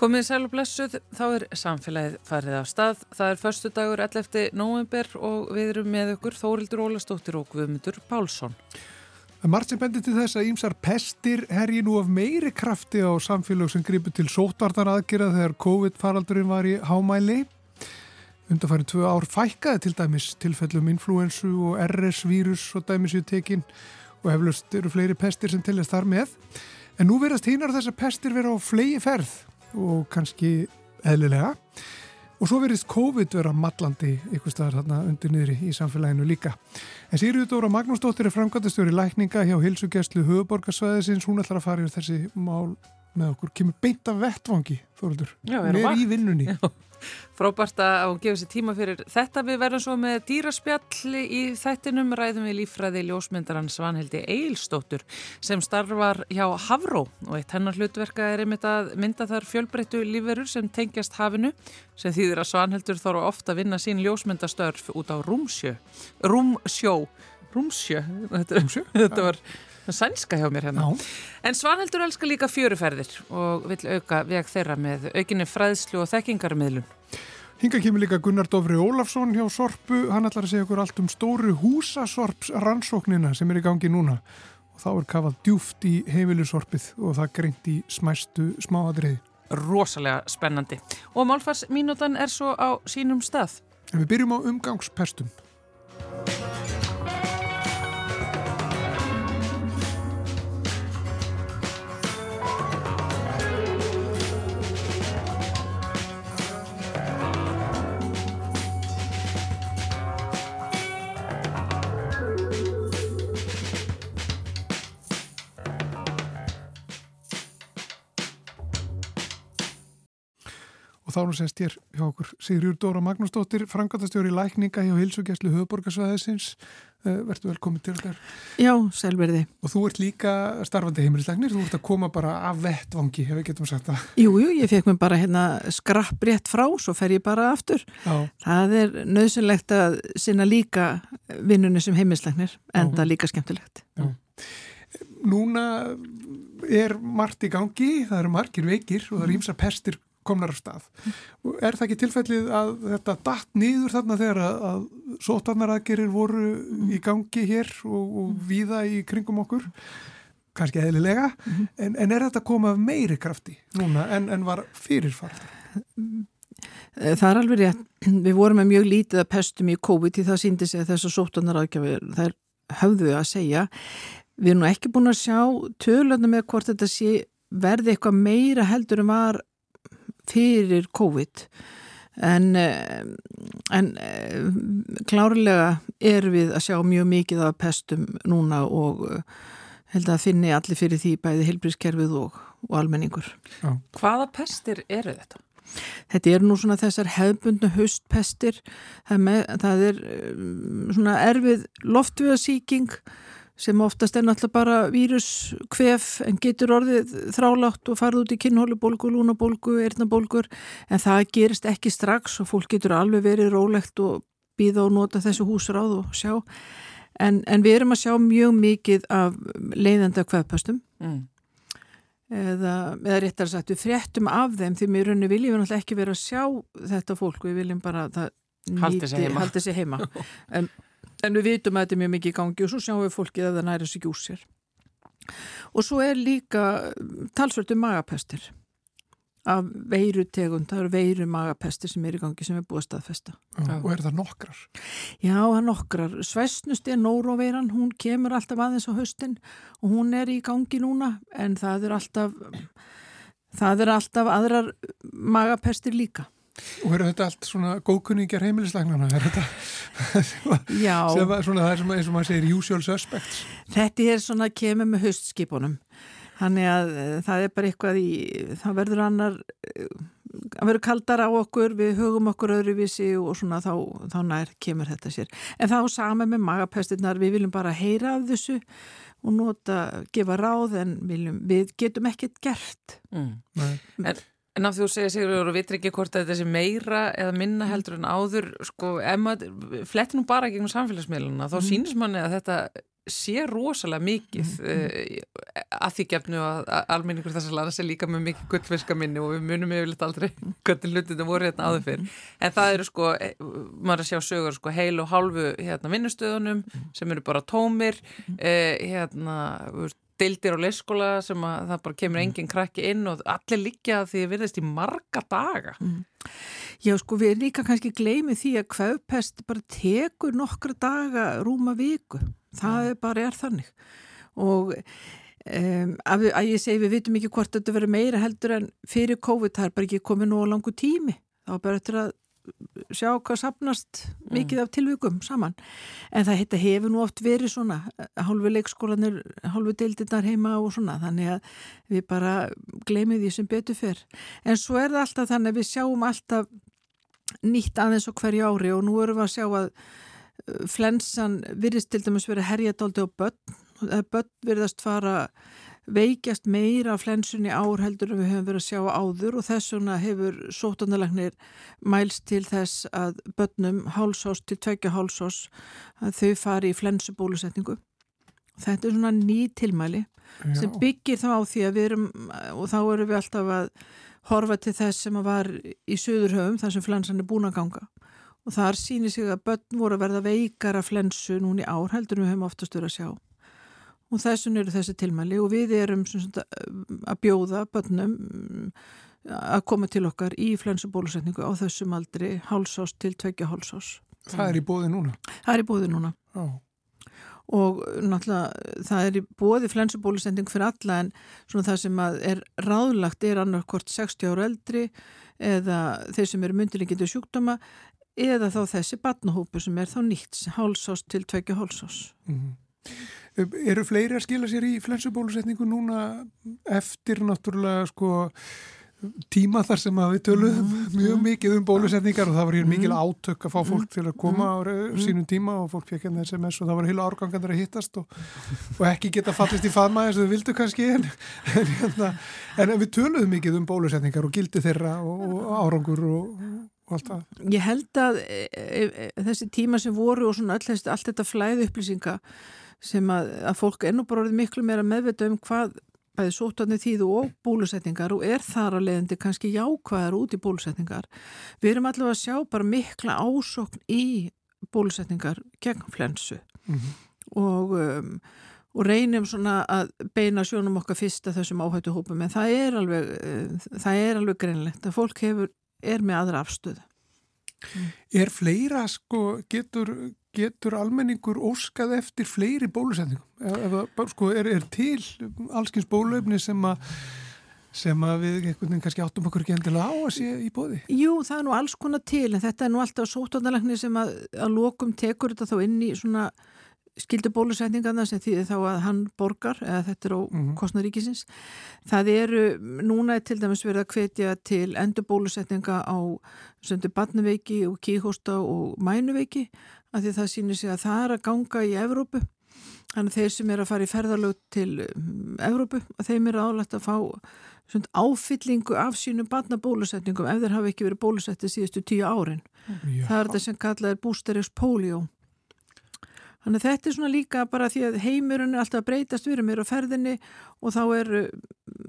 Komið sæl og blessuð, þá er samfélagið farið af stað. Það er förstu dagur 11. november og við erum með ykkur Þórildur Ólastóttir og Guðmundur Pálsson. Sem bendir til þess að ímsar pestir herji nú af meiri krafti á samfélag sem gripu til sótvartar aðgerða þegar COVID-faraldurinn var í hámæli. Undarfæri tvö ár fækkaði til dæmis tilfellum influensu og RS-vírus og dæmisju tekin og heflust eru fleiri pestir sem tilast þar með. En nú verðast hínar þessar pestir vera á flegi ferð og kannski eðlilega og svo verðist COVID vera mallandi ykkur staðar þarna undir niðri í samfélaginu líka. En Sýriður Dóra Magnúsdóttir er framkvæmdastjóri lækninga hjá Hilsugjæslu höfuborgarsvæðisins, hún ætlar að fara yfir þessi mál með okkur, kemur beint af vettvangi, Þoruldur, með í vinnunni. Já. Frábært að hún gefur sér tíma fyrir þetta. Við verðum svo með dýraspjall í þættinum ræðum við lífræði ljósmyndaran Svanhildi Eilstóttur sem starfar hjá Havró og eitt hennar hlutverka er einmitt að mynda þar fjölbreyttu lífverur sem tengjast hafinu sem þýðir að Svanhildur þóru ofta að vinna sín ljósmyndastörf út á Rúmsjö. Rúmsjó. Rúmsjö. Þetta, þetta var sænska hjá mér hérna. Já. En Svanhildur elskar líka fjöruferðir og vil auka veg þeirra með aukinni fræðslu og þekkingarmiðlun. Hinga kemur líka Gunnar Dófri Ólafsson hjá Sorpu, hann ætlar að segja okkur allt um stóru húsasorps rannsóknina sem er í gangi núna og þá er kafað djúft í heimilusorpið og það greint í smæstu smáadriði. Rosalega spennandi. Og málfarsminútan er svo á sínum stað. En við byrjum á umgangspestum. Og þá nú sést ég hjá okkur Sigurður Dóra Magnúsdóttir, frangatastjóri lækninga hjá Hilsugjæslu höfuborgarsvæðisins uh, verður velkominn til þér Já, selverði. Og þú ert líka starfandi heimilisleiknir, þú ert að koma bara af vettvangi, hefur við getum sagt það. Jú, jú, ég fekk mér bara hérna skrapp rétt frá, svo fer ég bara aftur. Já. Það er nöðsynlegt að sinna líka vinnunni sem heimilisleiknir, en það er líka skemmtilegt. Já. Núna er margt í gangi, það eru margir veikir og það eru ímsa pestir komnar af stað. Er það ekki tilfellið að þetta datt nýður þarna þegar að, að sótarnaraðgerir voru í gangi hér og, og víða í kringum okkur? Kanski eðlilega, mm -hmm. en, en er þetta komað meiri krafti núna en, en var fyrirfart? Það er alveg rétt. Við vorum með mjög lítið að pestum í COVID í það síndi sig að þess að sótarnaraðgjafir, það er höfðu að segja. Við erum nú ekki búin að sjá tölunum með hvort þetta sé verði eitthvað meira heldur en var fyrir COVID en, eh, en eh, klárlega er við að sjá mjög mikið af pestum núna og eh, held að finni allir fyrir því bæði heilbrískerfið og, og almenningur. Já. Hvaða pestir eru þetta? Þetta er nú svona þessar hefbundnu höstpestir, það, með, það er svona erfið loftviðasíking sem oftast er náttúrulega bara víruskvef en getur orðið þrálátt og farið út í kinnhólubólgu, lúnabólgu, erðnabólgur en það gerist ekki strax og fólk getur alveg verið rólegt og býða og nota þessu húsráð og sjá. En, en við erum að sjá mjög mikið af leiðenda kvefpastum mm. eða, eða réttar sagt við fréttum af þeim því mér rauninu viljum við náttúrulega ekki vera að sjá þetta fólk, við viljum bara það haldi sig heima. En en við vitum að þetta er mjög mikið í gangi og svo sjáum við fólkið að það næra sig úr sér. Og svo er líka talsvöldu magapestir. Af veiru tegund, það eru veiru magapestir sem er í gangi sem er búið að staðfesta. Já, og er það nokkrar? Já, það er nokkrar. Svæsnust er nóroveiran, hún kemur alltaf aðeins á höstin og hún er í gangi núna en það er alltaf það er alltaf aðrar magapestir líka Og eru þetta allt svona góðkunningjar heimilislegnana? Er þetta sem að, svona, það er sem að, eins og maður segir usual suspects? Þetta er svona að kemur með höstskipunum. Þannig að eh, það er bara eitthvað í, það verður annar, það verður kaldar á okkur, við hugum okkur öðruvísi og svona þá, þá nær kemur þetta sér. En þá saman með magapestinnar, við viljum bara heyra af þessu og nota, gefa ráð en viljum, við getum ekkert gert. Mm. En En af því þú segir Sigur og vitur ekki hvort þetta sé meira eða minna mm. heldur en áður sko, ef maður flettir nú bara gegnum samfélagsmiðluna þá mm. sínist manni að þetta sé rosalega mikið uh, að því gefnu að, að almenningur þessar landa sé líka með mikið gullfiska minni og við munum yfirleitt aldrei hvernig hlutinu voru hérna áður fyrr. En það eru sko, eh, maður að sjá sögur sko heil og hálfu hérna vinnustöðunum sem eru bara tómir uh, hérna, deildir á leyskóla sem að það bara kemur enginn krakki inn og allir líka því að við veist í marga daga. Mm. Já sko við líka kannski gleymið því að hverfpest bara tekur nokkra daga rúma viku. Það er bara er þannig. Og um, að, að ég segi við vitum ekki hvort þetta verður meira heldur en fyrir COVID það er bara ekki komið á langu tími. Þá bara eftir að sjá hvað sapnast mikið mm. af tilvíkum saman en það heita, hefur nú oft verið svona hálfu leikskólanir, hálfu deildinnar heima og svona þannig að við bara gleymið því sem betur fyrr en svo er það alltaf þannig að við sjáum alltaf nýtt aðeins og hverju ári og nú erum við að sjá að flensan virðist til dæmis verið herjadáldi á börn, börn virðast fara veikjast meira flensunni ár heldur en við höfum verið að sjá áður og þess vegna hefur sótanalagnir mælst til þess að börnum hálsás til tvekja hálsás að þau fari í flensubólusetningu. Þetta er svona ný tilmæli Já. sem byggir þá á því að við erum og þá erum við alltaf að horfa til þess sem var í söðurhöfum þar sem flensan er búin að ganga og þar sýnir sig að börn voru að verða veikar af flensu núni ár heldur við höfum oftast verið að sjá og þessun eru þessi tilmæli og við erum sagt, að bjóða börnum að koma til okkar í flensubólusetningu á þessum aldri hálsás til tveggja hálsás Það er í bóði núna? Það er í bóði núna Ó. og náttúrulega það er í bóði flensubólusetning fyrir alla en svona það sem er ráðlagt er annarkort 60 ára eldri eða þeir sem eru myndilengjandi sjúkdóma eða þá þessi batnahópu sem er þá nýtt hálsás til tveikja hálsás mm -hmm. Eru fleiri að skila sér í flensubólusetningu núna eftir náttúrulega sko tíma þar sem að við töluðum mm mjög mikið um bólusetningar og það var hér mhm. mikil átök að fá fólk til að koma á mhm. sínum tíma og fólk fekk hérna SMS og það var heila árgangandur að hittast og, og ekki geta fallist í faðma eins og þau vildu kannski en, en, hérna, en, við töluðum mikið um bólusetningar og gildi þeirra og, og árangur og Ég held að e, e, e, þessi tíma sem voru og svona öll, allt þetta flæðu upplýsinga sem að, að fólk ennú bara orðið miklu meira meðvita um hvað bæði sótarnir þýðu og bólusetningar og er þar að leiðandi kannski jákvæðar út í bólusetningar. Við erum allavega að sjá bara mikla ásokn í bólusetningar gegn flensu mm -hmm. og, um, og reynum svona að beina sjónum okkar fyrst að þessum áhættu hópum en það er alveg, uh, það er alveg greinlegt að fólk hefur er með aðra afstöðu. Mm. Er fleira, sko, getur, getur almenningur óskað eftir fleiri bólusendingum? Eða, sko, er, er til allskins bólöfni sem að sem að við einhvern veginn kannski áttum okkur ekki endilega á að sé í bóði? Jú, það er nú alls konar til en þetta er nú alltaf sótvandalegni sem að, að lokum tekur þetta þá inn í svona skildu bólusetningarna sem þýðir þá að hann borgar eða þetta er á mm -hmm. kostnaríkisins það eru, núna er til dæmis verið að hvetja til endur bólusetninga á söndu badnuveiki og kíhósta og mænuveiki af því það sýnir sig að það er að ganga í Evrópu þannig þeir sem er að fara í ferðarlög til um, Evrópu þeim er álægt að fá áfyllingu af sínum badnabólusetningum ef þeir hafa ekki verið bólusettið síðustu tíu árin Já. það er þetta sem kallað er bústeregs póljó Þannig þetta er svona líka bara því að heimurinn er alltaf að breytast, við erum mér á ferðinni og þá, er,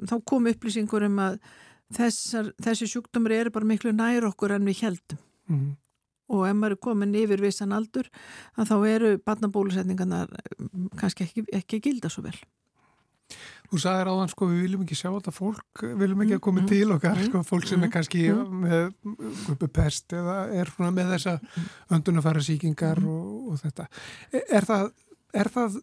þá kom upplýsingur um að þessar, þessi sjúkdómar eru bara miklu nær okkur en við heldum. Mm. Og ef maður er komin yfir vissan aldur, þá eru barnabólusetningarna kannski ekki, ekki að gilda svo vel. Þú sagðir áðan sko við viljum ekki sjá þetta fólk, við viljum ekki að koma mm, til okkar mm, sko, fólk sem er mm, kannski með pest eða er með þessa öndunafæra síkingar og, og þetta. E, er það, er það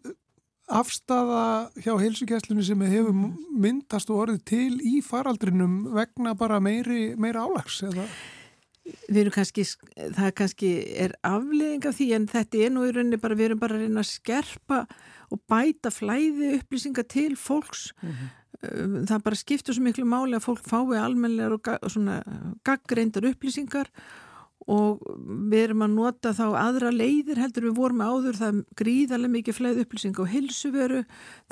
afstafa hjá heilsugjæslunni sem hefur myndast og orðið til í faraldrinum vegna bara meiri, meira álags eða? Við erum kannski, það kannski er afleðing af því en þetta er nú í rauninni bara, við erum bara að reyna að skerpa og bæta flæði upplýsingar til fólks mm -hmm. það bara skiptur svo miklu máli að fólk fái almenlegar og svona gaggreindar upplýsingar og við erum að nota þá aðra leiðir heldur við vorum áður. Það er gríðarlega mikið flæði upplýsing á heilsuveru,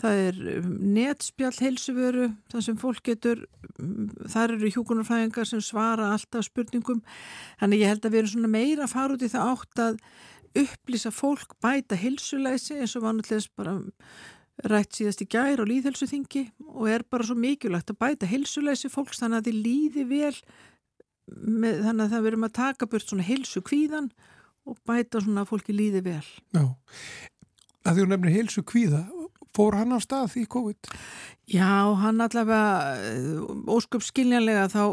það er um, netspjall heilsuveru það sem fólk getur um, þar eru hjókunarfæðingar sem svara alltaf spurningum. Þannig ég held að við erum svona meira að fara út í það átt að upplýsa fólk, bæta hilsulæsi eins og vanlega bara rætt síðast í gær og líðhelsuþingi og er bara svo mikilvægt að bæta hilsulæsi fólks þannig að þið líði vel með, þannig að það verðum að taka burt svona hilsu kvíðan og bæta svona að fólki líði vel. Já, að því hún nefnir hilsu kvíða, fór hann á stað í COVID? Já, hann allavega ósköp skiljanlega þá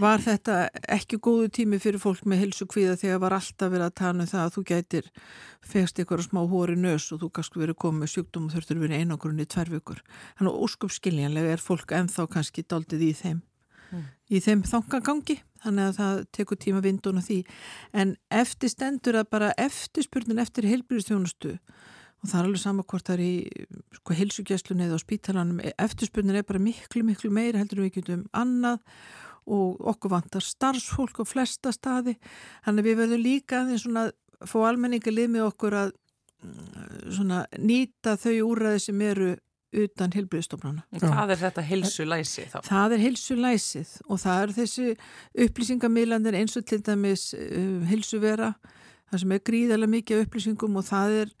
var þetta ekki góðu tími fyrir fólk með helsu kvíða þegar var alltaf verið að tana um það að þú gætir fegst ykkur smá hóri nös og þú kannski verið komið með sjúkdóm og þurftur verið einogrunni tverr vikur. Þannig að óskup skiljanlega er fólk ennþá kannski daldið í þeim mm. í þeim þangagangi þannig að það tekur tíma vindun og því en eftir stendur að bara eftirspurnin eftir heilbyrjastjónustu og það er alveg sama hvort það er í sko, heilsugjæslunni eða á spítalanum eftirspurnin er bara miklu miklu meira heldur við getum annað og okkur vantar starfsfólk á flesta staði þannig að við verðum líka aðeins svona fá almenninga lið með okkur að mm, svona nýta þau úræði sem eru utan hilbriðstofnana. Hvað er þetta hilsulæsi þá? Það er hilsulæsið og það er þessi upplýsingamílandir eins og til dæmis uh, hilsuvera það sem er gríðarlega mikið upplýsingum og það er,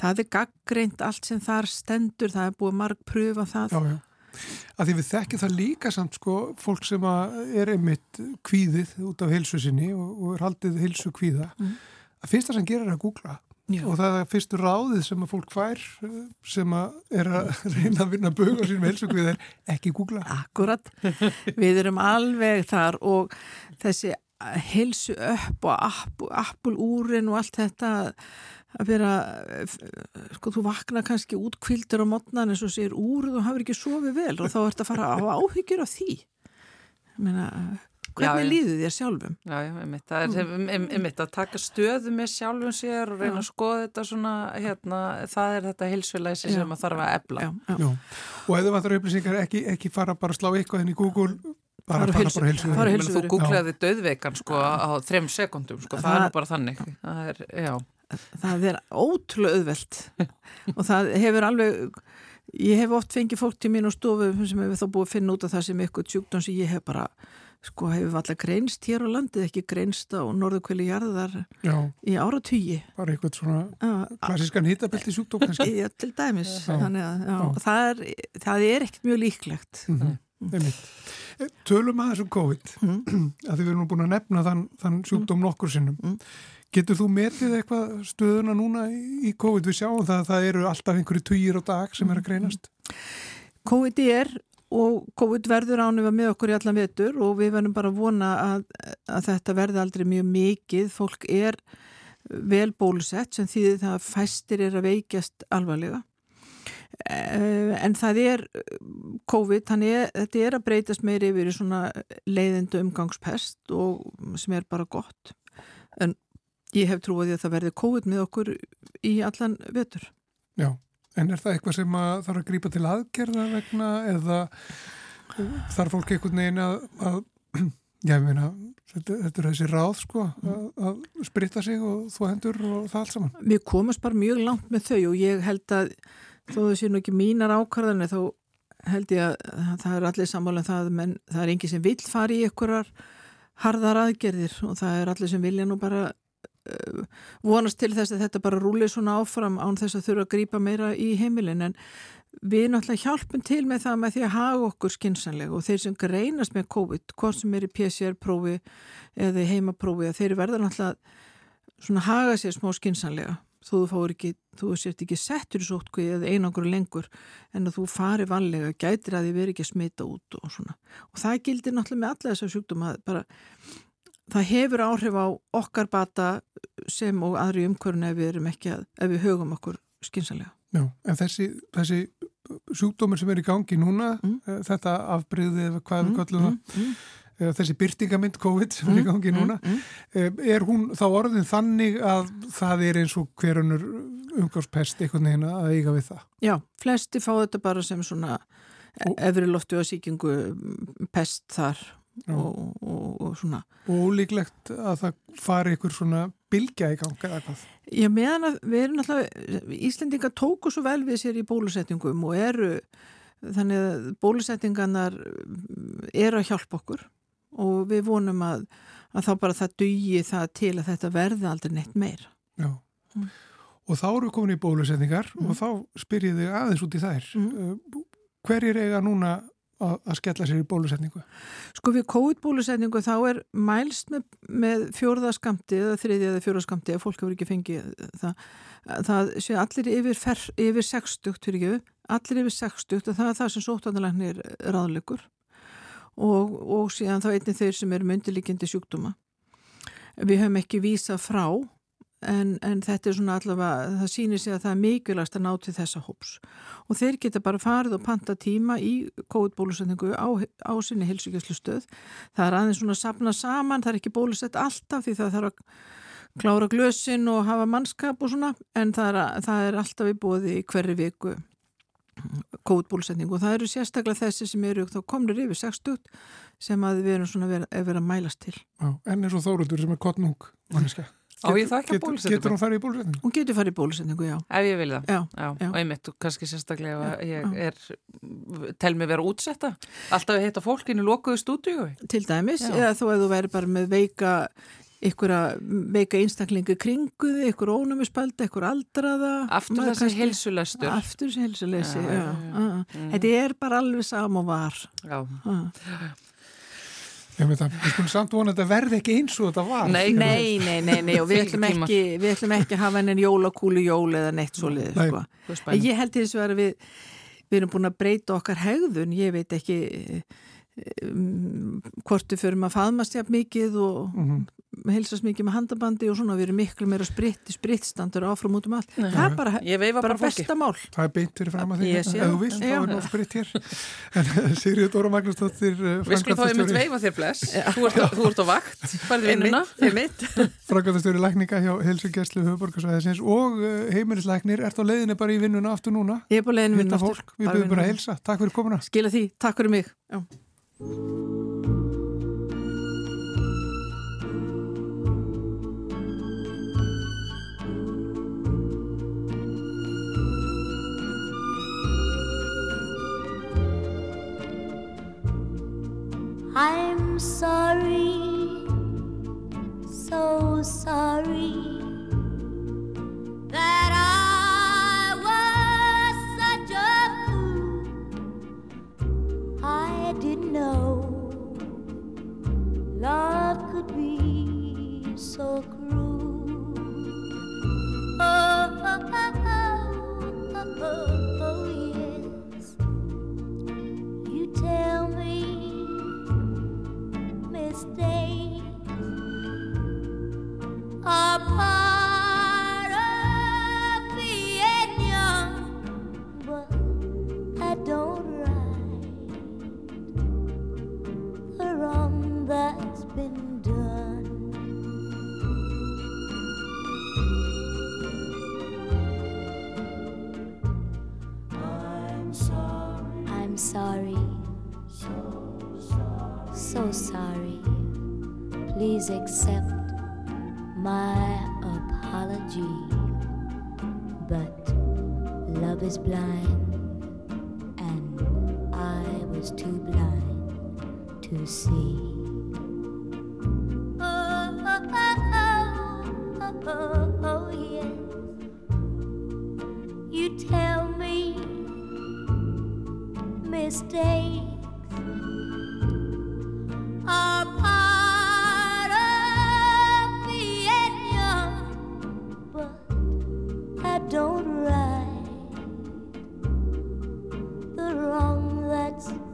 það er gaggreint allt sem þar stendur, það er búið marg pröfa það. Já, já að því við þekkjum það líka samt sko fólk sem er einmitt kvíðið út af heilsu sinni og, og er haldið heilsu kvíða mm. að fyrsta sem gerir er að googla Já. og það er fyrstu ráðið sem að fólk fær sem að er að reyna að vinna bög á sínum heilsu kvíða er ekki googla. Akkurat, við erum alveg þar og þessi heilsu upp og appulúrin og allt þetta að vera, sko þú vakna kannski út kvildur á modnan eins og sér úr og hafur ekki sofið vel og þá ert að fara á áhyggjur af því ég meina, hvernig já, líður þér sjálfum? Já, já, einmitt, það er einmitt að taka stöðu með sjálfum sér og reyna já. að skoða þetta svona hérna, það er þetta hilsulæsi sem að þarf að ebla já, og ef þú vantar upplýsingar ekki, ekki fara bara að slá eitthvað inn í Google bara að fara bara hilsuveru Þú googlaði döðveikan sko á þrem sekundum sko, það, það er bara þannig. Það er, já. Það er ótrúlega auðvelt. Og það hefur alveg ég hef oft fengið fólk til mín og stofu sem hefur þá búið að finna út af það sem eitthvað sjúkdón sem ég hef bara sko hefur alltaf greinst hér á landið ekki greinst á norðukvili jarðar já. í áratýji bara eitthvað svona klassískan hitabelti sjúkdóm kannski já, til dæmis það, er, það er ekkert mjög líklegt mm -hmm. Mm. Tölum aðeins um COVID mm. að þið verðum búin að nefna þann, þann sjúkdóm nokkur sinnum mm. Getur þú metið eitthvað stöðuna núna í COVID? Við sjáum það að það eru alltaf einhverju týjir á dag sem er að greinast. COVID er og COVID verður ánufa með okkur í allan vetur og við verðum bara vona að, að þetta verði aldrei mjög mikið. Fólk er vel bólusett sem því það fæstir er að veikjast alvarlega. Eh, en það er COVID, þannig að þetta er að breytast meir yfir í svona leiðindu umgangspest og sem er bara gott. En Ég hef trúið að það verði COVID með okkur í allan vetur. Já, en er það eitthvað sem að þarf að grípa til aðgerða vegna eða þarf fólk einhvern veginn að, að já, ég meina, þetta, þetta er þessi ráð sko, að, að spritta sig og þú hendur og það allt saman. Við komumst bara mjög langt með þau og ég held að þó það sé nú ekki mínar ákvarðanir þá held ég að það er allir sammálan um það, menn það er engi sem vil fara í einhverjar harðar aðgerðir og það er allir sem vilja nú bara vonast til þess að þetta bara rúli svona áfram án þess að þurfa að grýpa meira í heimilin. En við náttúrulega hjálpum til með það með því að hafa okkur skinsanlega og þeir sem greinast með COVID, hvort sem er í PCR-prófi eða heimaprófi þeir verða náttúrulega svona haga sér smá skinsanlega þú fáir ekki, þú sért ekki settur í sótkvíð eða einangur lengur en að þú fari vanlega, gætir að þið veri ekki að smita út og svona. Og það gildir náttúrulega með alla þessar sjúkdum að bara það hefur áhrif á okkar bata sem og aðri umkvörun ef við erum ekki að, ef við högum okkur skynsalega. Já, en þessi, þessi sjúkdómur sem er í gangi núna, mm. uh, þetta afbreyðið eða hvað við mm, kallum það, mm, mm. uh, þessi byrtingamind COVID sem er í mm, gangi núna, uh, er hún þá orðin þannig að það er eins og hverjunur umkvörspest einhvern veginn að eiga við það? Já, flesti fá þetta bara sem svona efri loftu og síkingu pest þar og, og, og svona Og líklegt að það fari ykkur svona bilgja í ganga eða hvað? Já, meðan að við erum alltaf Íslendinga tóku svo vel við sér í bólusetningum og eru þannig að bólusetningarnar eru að hjálpa okkur og við vonum að, að þá bara það dugi það til að þetta verði aldrei neitt meir Já, mm. og þá eru komin í bólusetningar mm. og þá spyr ég þig aðeins út í þær. Mm. Hver er eiga núna að skella sér í bólusetningu? Sko við COVID-bólusetningu þá er mælst með, með fjórðaskamti eða þriðja eða fjórðaskamti að fólk hefur ekki fengið það. Það sé allir yfir, fer, yfir 60 fyrir ekki, allir yfir 60 og það er það sem sóttanalagnir ráðleikur og, og síðan þá einnig þeir sem eru myndilíkindi sjúkdóma. Við höfum ekki vísa frá en, en þetta er svona allavega, það sýnir sig að það er mikilvægast að ná til þessa hóps og þeir geta bara farið og panta tíma í COVID-bólusendingu á, á sinni hilsugjastlu stöð. Það er aðeins svona að sapna saman, það er ekki bólusett alltaf því það þarf að klára glösin og hafa mannskap og svona en það er, það er alltaf í bóði í hverju viku COVID-bólusendingu og það eru sérstaklega þessi sem eru þá komnir yfir 60 sem að við erum svona að vera, að, vera að mælast til. Já, en eins og Þóruldur sem er kottnúk manniska. Á ég það ekki að bólusetningu? Getur hún farið í bólusetningu? Hún getur farið í bólusetningu, já. Ef ég vil það. Já. já. já. Og einmitt, og kannski sérstaklega já, ég er, tel mig vera útsetta. Alltaf að heita fólkinu lokuðu stúdíu. Til dæmis, eða þó að þú væri bara með veika ykkur að veika einstaklingu kringuði, ykkur ónumispaldi, ykkur aldraða. Aftur þessi helsulestur. Aftur þessi helsulesi, já. Mm. Þetta er bara alveg sam og var. Já. Við skulum samt vona að þetta verði ekki eins og þetta var. Nei, nei, nei, nei, nei. og við ætlum ekki, við ætlum ekki að hafa henni jólakúlu jól eða neitt svo liður, sko. En ég held þess að við, við erum búin að breyta okkar hegðun, ég veit ekki um, hvort við förum að faðmast jafn mikið og mm -hmm heilsast mikið með handabandi og svona við erum miklu meira spritt í sprittstandur áfram út um allt. Nei, það er bara, bara, bara besta mál. Það er beint fyrir fram að því ef þú vilt þá er nóg spritt hér. En Sigriður Dóra Magnúsdóttir eh, við skulum þá einmitt veifa þér bless. Þú ert, þú ert á vakt, farið vinnuna. Frankvæmtastöru lækninga hjá Helsingjæslu Hauðborgarsvæðisins og eh, heimilislæknir. Ert á leiðinni bara í vinnuna aftur núna? Ég er på leiðinni vinnuna aftur. við byrjum bara að helsa, takk fyrir komuna. Skila því, takk fyrir mig. Já. I'm sorry,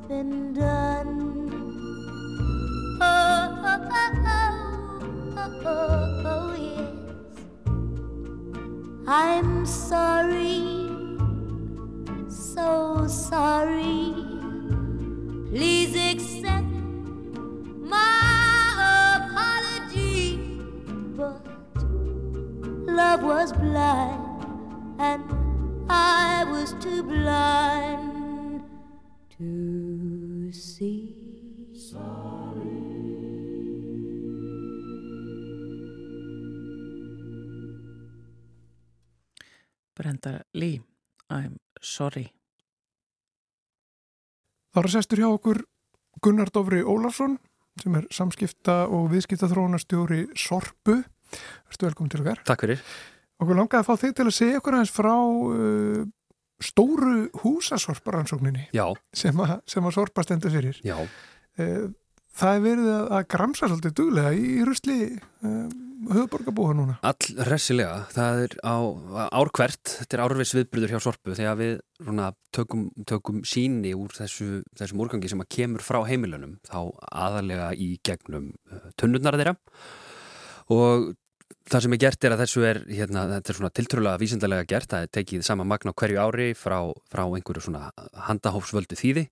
been done. Oh, oh, oh, oh, oh, oh yes. I'm sorry, so sorry. Please accept my apology, but love was blind, and I was too blind sorry. Það er sestur hjá okkur Gunnar Dófri Ólafsson sem er samskipta og viðskipta þróunarstjóri Sorpu. Verður velkominn til okkar. Takk fyrir. Okkur langaði að fá þig til að segja okkur aðeins frá uh, stóru húsasorparansókninni Já, sem, að- sem að sorpa stendur fyrir. já, Uh, það er verið að, gramsa svolítið duglega í rusli uh, höfuborgarbúa núna. all hressilega. Það er á ár hvert, þetta er árvis viðbryður hjá Sorpu þegar við svona, tökum, tökum síni úr þessu, þessum úrgangi sem að kemur frá heimilunum þá aðalega í gegnum uh, tunnurnar þeirra og það sem er gert er að þessu er, hérna, þetta er svona tiltrúlega vísindalega gert, það er tekið sama magna hverju ári frá, frá einhverju svona handahófsvöldu þýði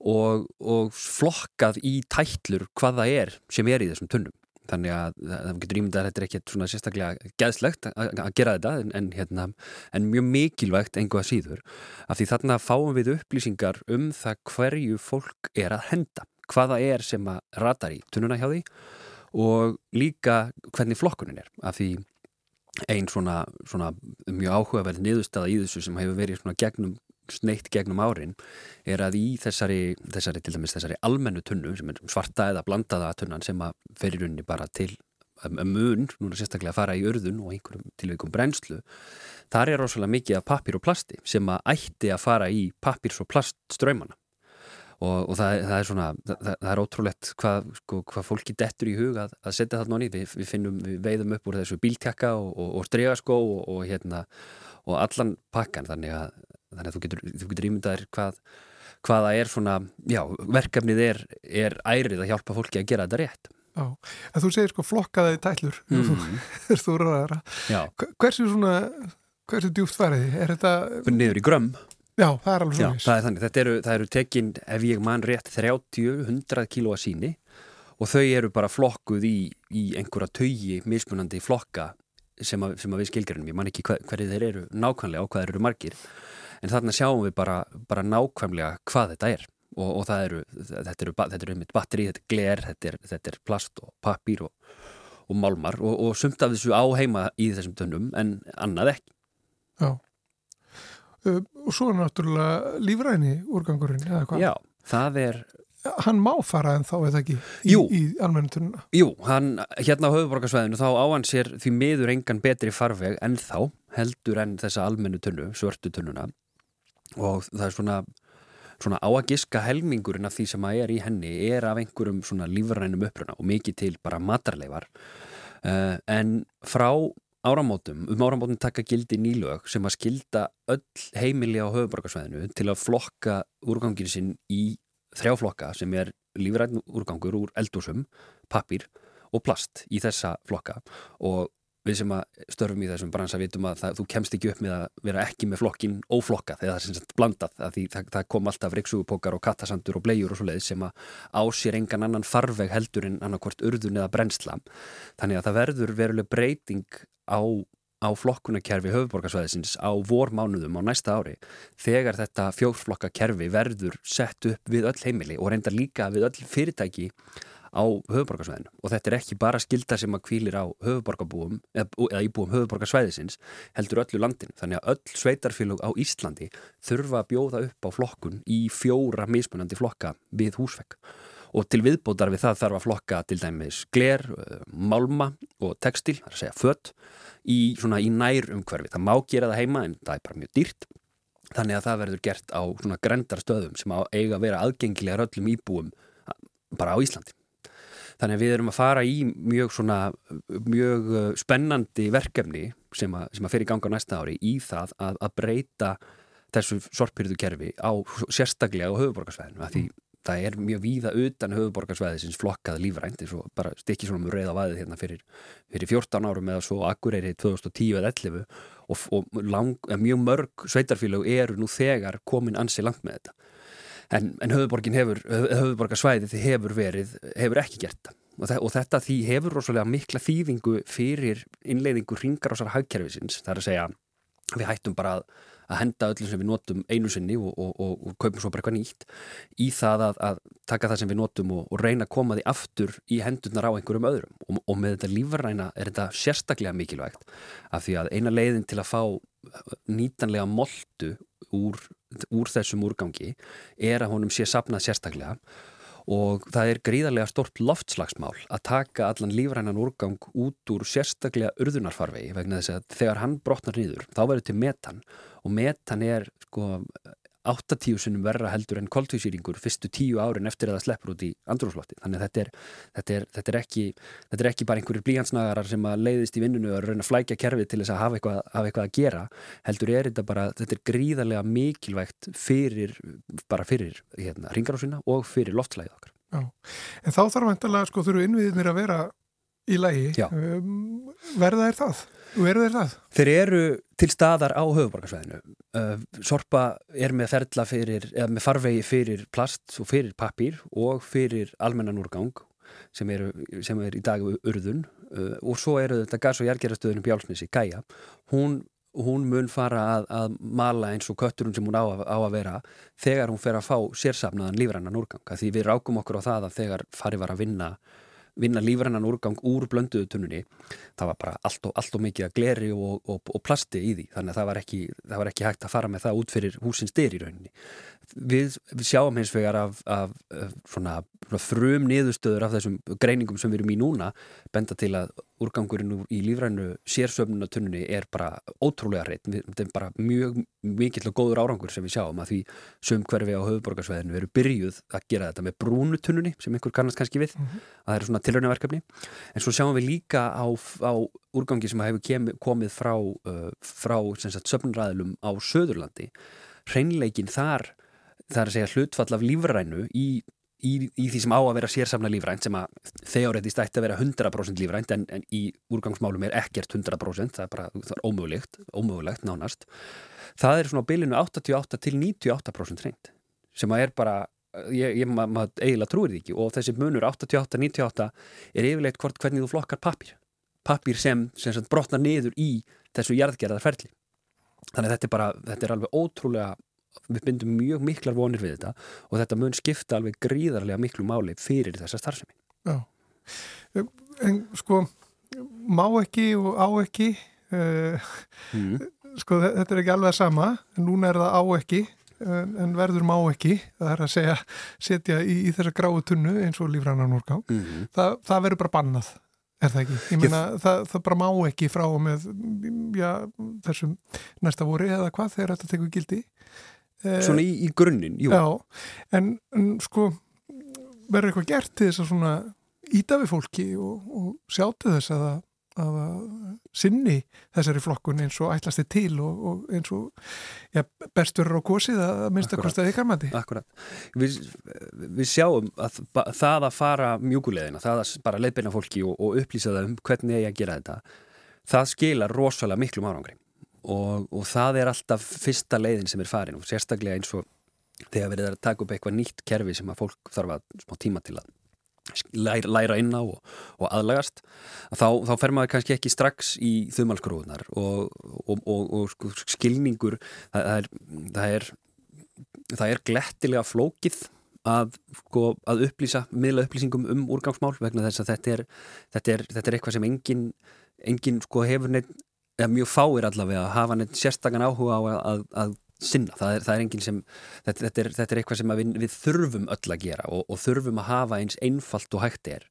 og, og flokkað í tætlur hvað það er sem er í þessum tunnum. Þannig að það getur ímyndað að þetta er ekkert svona sérstaklega geðslegt að, gera þetta en, en, hérna, en mjög mikilvægt engu að síður af því þarna fáum við upplýsingar um það hverju fólk er að henda hvaða er sem að ratar í tunnuna hjá því og líka hvernig flokkunin er af því ein svona, svona mjög áhugaverð niðurstaða í þessu sem hefur verið gegnum sneitt gegnum árin er að í þessari, þessari til dæmis þessari almennu tunnu sem er svarta eða blandaða tunnan sem að ferir unni bara til um, um mun, núna sérstaklega að fara í örðun og einhverjum tilveikum brennslu þar er rosalega mikið af pappir og plasti sem að ætti að fara í pappirs og plastströymana og, og það, það er svona, það, það er ótrúlegt hvað, sko, hvað fólki dettur í hug að, að setja það nonni, við, við finnum, við veiðum upp úr þessu bíltjakka og, og, og stregaskó og hérna og allan pakkan þannig að, þannig að þú getur, þú getur ímyndaðir hvað, hvaða er svona, já, verkefnið er, er ærið að hjálpa fólki að gera þetta rétt. Já, en þú segir sko flokkaði tætlur, mm. Þú er þú ræðara. Já, Hversu svona, hversu djúft færið þið? Er þetta, niður í grömm. já, það er alveg Já, svona. það er þannig. Þetta eru, eru tekin, ef ég man rétt, 30-100 kílóa síni og þau eru bara flokkuð í, í einhverja taugi mismunandi flokka sem að, sem að við skilgjörnum. Ég man ekki hver, hverju þeir eru nákvæmlega og hvað þeir eru margir. En þarna sjáum við bara, bara nákvæmlega hvað þetta er. Og, og það eru, þetta eru, einmitt batteri, þetta er gler, þetta er, þetta er plast og pappír og, og málmar og, og sumt af þessu á heima í þessum tönnum en annað ekki. Já. Uh, og svo er náttúrulega lífræni úrgangurinn, eða hvað? Já, það er Hann má fara en þá eða ekki í, í almennu tunna. Jú, hann, hérna á höfuborgarsvæðinu þá á hann sér því miður engan betri farveg en þá heldur en þessa almennu tunnu, svörtu tunnuna og það er svona, svona á að giska helmingurinn af því sem að er í henni er af einhverjum svona lífrænum uppruna og mikið til bara matarleifar. Uh, en frá áramótum, um áramótum taka gildi nýlög sem að skilda öll heimili á höfuborgarsvæðinu til að flokka úrgangin sinn í þrjá flokka sem er lífræn úrgangur úr eldúsum, pappír og plast í þessa flokka. Og við sem að störfum í þessum bransa vitum að það, þú kemst ekki upp með að vera ekki með flokkin óflokka þegar það er sem sagt blandað að því það, það kom alltaf reyksugupókar og kattasandur og bleiur og svoleiðis sem að á sér engan annan farveg heldur en annarkvort urðun eða brennsla. Þannig að það verður veruleg breyting á, á flokkunarkerfi höfuborgarsvæðisins á vormánuðum á næsta ári þegar þetta fjórflokka kerfi verður sett upp við öll heimili og reyndar líka við öll fyrirtæki á höfuborgarsvæðinu og þetta er ekki bara skilda sem að kvílir á höfuborgarbúum eða, eða íbúum höfuborgarsvæðisins heldur öllu landin þannig að öll sveitarfélög á Íslandi þurfa að bjóða upp á flokkun í fjóra mismunandi flokka við húsvegg og til viðbótar við það þarf að flokka til dæmis gler, eh, málma og textil, það er að segja fött í, í nær umhverfi. Það má gera það heima en það er bara mjög dýrt þannig að það verður gert á svona grendarstöðum sem eiga að vera aðgengilegar öllum íbúum bara á Íslandi. Þannig að við erum að fara í mjög svona mjög uh, spennandi verkefni sem að, sem að fer í ganga á næsta ári í það að, að breyta þessu sorpyrðukerfi á sérstaklega á höfuborgarsvæðinu að því það er mjög víða utan höfuborgarsvæðisins flokkað lífrænt eins og bara stikki svona mjög reyða vaðið hérna fyrir, fyrir 14 árum eða svo Akureyri 2010 eða 11 og, og lang, mjög mörg sveitarfélög eru nú þegar komin ansi langt með þetta en, en höfuborgin hefur, höfuborgarsvæðið hefur verið, hefur ekki gert það. Og, þe og þetta því hefur rosalega mikla þýðingu fyrir innleiðingu ringarásar hagkerfisins, það er að segja við hættum bara að, að henda öllum sem við notum einu sinni og, og, og, og kaupum svo bara eitthvað nýtt í það að, að taka það sem við notum og reyna að koma því aftur í hendurnar á einhverjum öðrum. Og með þetta lífræna er þetta sérstaklega mikilvægt af því að eina leiðin til að fá nýtanlega moltu úr, úr þessum úrgangi er að honum sé sapnað sérstaklega og það er gríðarlega stort loftslagsmál að taka allan lífrænan úrgang út úr sérstaklega urðunarfarvegi vegna þess að þegar hann brotnar nýður þá verður til metan og metan er sko 8-10 sinnum verra heldur en koltvísýringur fyrstu tíu árin eftir að það sleppur út í andrúrslofti. Þannig að þetta er, þetta er, þetta er, ekki, þetta er ekki bara einhverjir blíjansnagarar sem að leiðist í vinnunu og reyna að flækja kerfið til þess að hafa eitthvað, hafa eitthvað að gera. Heldur er þetta bara, þetta er gríðarlega mikilvægt fyrir, bara fyrir hérna, ringarásina og fyrir loftslægið okkar. Já, en þá þarf vantilega, sko, þurfu innviðinir að vera í lagi. Já. Um, verða er það? Verða er það? Þeir eru til staðar á höfuborgarsvæðinu. Uh, Sorpa er með ferla fyrir, eða með farvegi fyrir plast og fyrir pappír og fyrir almennan úrgang sem, eru, sem er í dag urðun uh, og svo eru þetta gas- og jærgerastöðunum Bjálsnesi, Gaia. Hún, hún mun fara að, að mala eins og kötturinn sem hún á, að- á að vera þegar hún fer að fá sérsafnaðan lífrannan úrgang. Því við rákum okkur á það að þegar farið var að vinna vinna lífrannan úrgang úr blönduðu tunnunni það var bara allt og, allt og mikið að gleri og, og, og plasti í því. Þannig að það var, ekki, það var ekki hægt að fara með það út fyrir húsins styr í rauninni við, við sjáum hins vegar af, af, af svona, svona frum niðurstöður af þessum greiningum sem við erum í núna benda til að úrgangurinn úr í lífrænu sérsöfnunatunni er bara ótrúlega reitt, þetta er bara mjög mikill og góður árangur sem við sjáum að því sum hverfi á höfuborgarsveðinu veru byrjuð að gera þetta með brúnutunnunni sem einhver kannast kannski við, að það eru svona tilraunaverkefni, en svo sjáum við líka á, á úrgangi sem hefur kem, komið frá, uh, frá söfnræðilum á Söðurlandi hreinleikin þar það er að segja hlutfall af lífrænu í, í, í því sem á að vera sérsamna lífrænt sem að þeoretist ætti að vera 100% lífrænt en, en í úrgangsmálum er ekkert 100% það er bara það er ómögulegt, ómögulegt nánast. Það er svona á bylinu 88 til 98% hreint sem að er bara ég, ég maður ma eiginlega trúir því ekki og þessi munur 88-98 er yfirleitt hvort hvernig þú flokkar pappir pappir sem, sem sagt, brotnar niður í þessu jarðgerðarferli þannig að þetta er bara, þetta er alveg ótrúlega við bindum mjög miklar vonir við þetta og þetta mun skipta alveg gríðarlega miklu máli fyrir þessa starfsemi Já. En sko, má ekki og á ekki, uh, mm. sko þe- þetta er ekki alveg sama, en núna er það á ekki, en, en verður má ekki, það er að segja, setja í, í þessa gráu tunnu eins og lífrannan úrgang, Mm. það, það verður bara bannað. Er það ekki? Ég meina, það, það bara má ekki frá með já, þessum næsta voru eða hvað þegar þetta tekur gildi. Eh, Svona í, í grunninn, jú Já, en, en sko verður eitthvað gert til þess að svona íta við fólki og, og sjá til þess að að sinni þessari flokkun eins og ætlasti til og, og eins og ja, bestur á kosið að minnsta Akkúrat. kostaði kamandi. Akkurat. Við, við sjáum að það að fara mjúkuleðina, það að bara leiðbeina fólki og, og upplýsa það um hvernig eigi að gera þetta, það skilar rosalega miklum árangri og, og það er alltaf fyrsta leiðin sem er farin og sérstaklega eins og þegar verið er að taka upp eitthvað nýtt kerfi sem að fólk þarf að smá tíma til að læra, læra inn á og, og aðlagast þá, þá fer maður kannski ekki strax í þumalskrúðunar og, og, sko, skilningur það, það, er, það er það er glettilega flókið að, sko, að upplýsa miðla upplýsingum um úrgangsmál vegna þess að þetta er, þetta er, þetta er eitthvað sem engin, engin sko, hefur neitt, eða mjög fáir allavega að hafa neitt sérstakann áhuga á að, að, sinna, það er, það er engin sem þetta, þetta, er, þetta er eitthvað sem við, við þurfum öll að gera og, og þurfum að hafa eins einfalt og hægt er.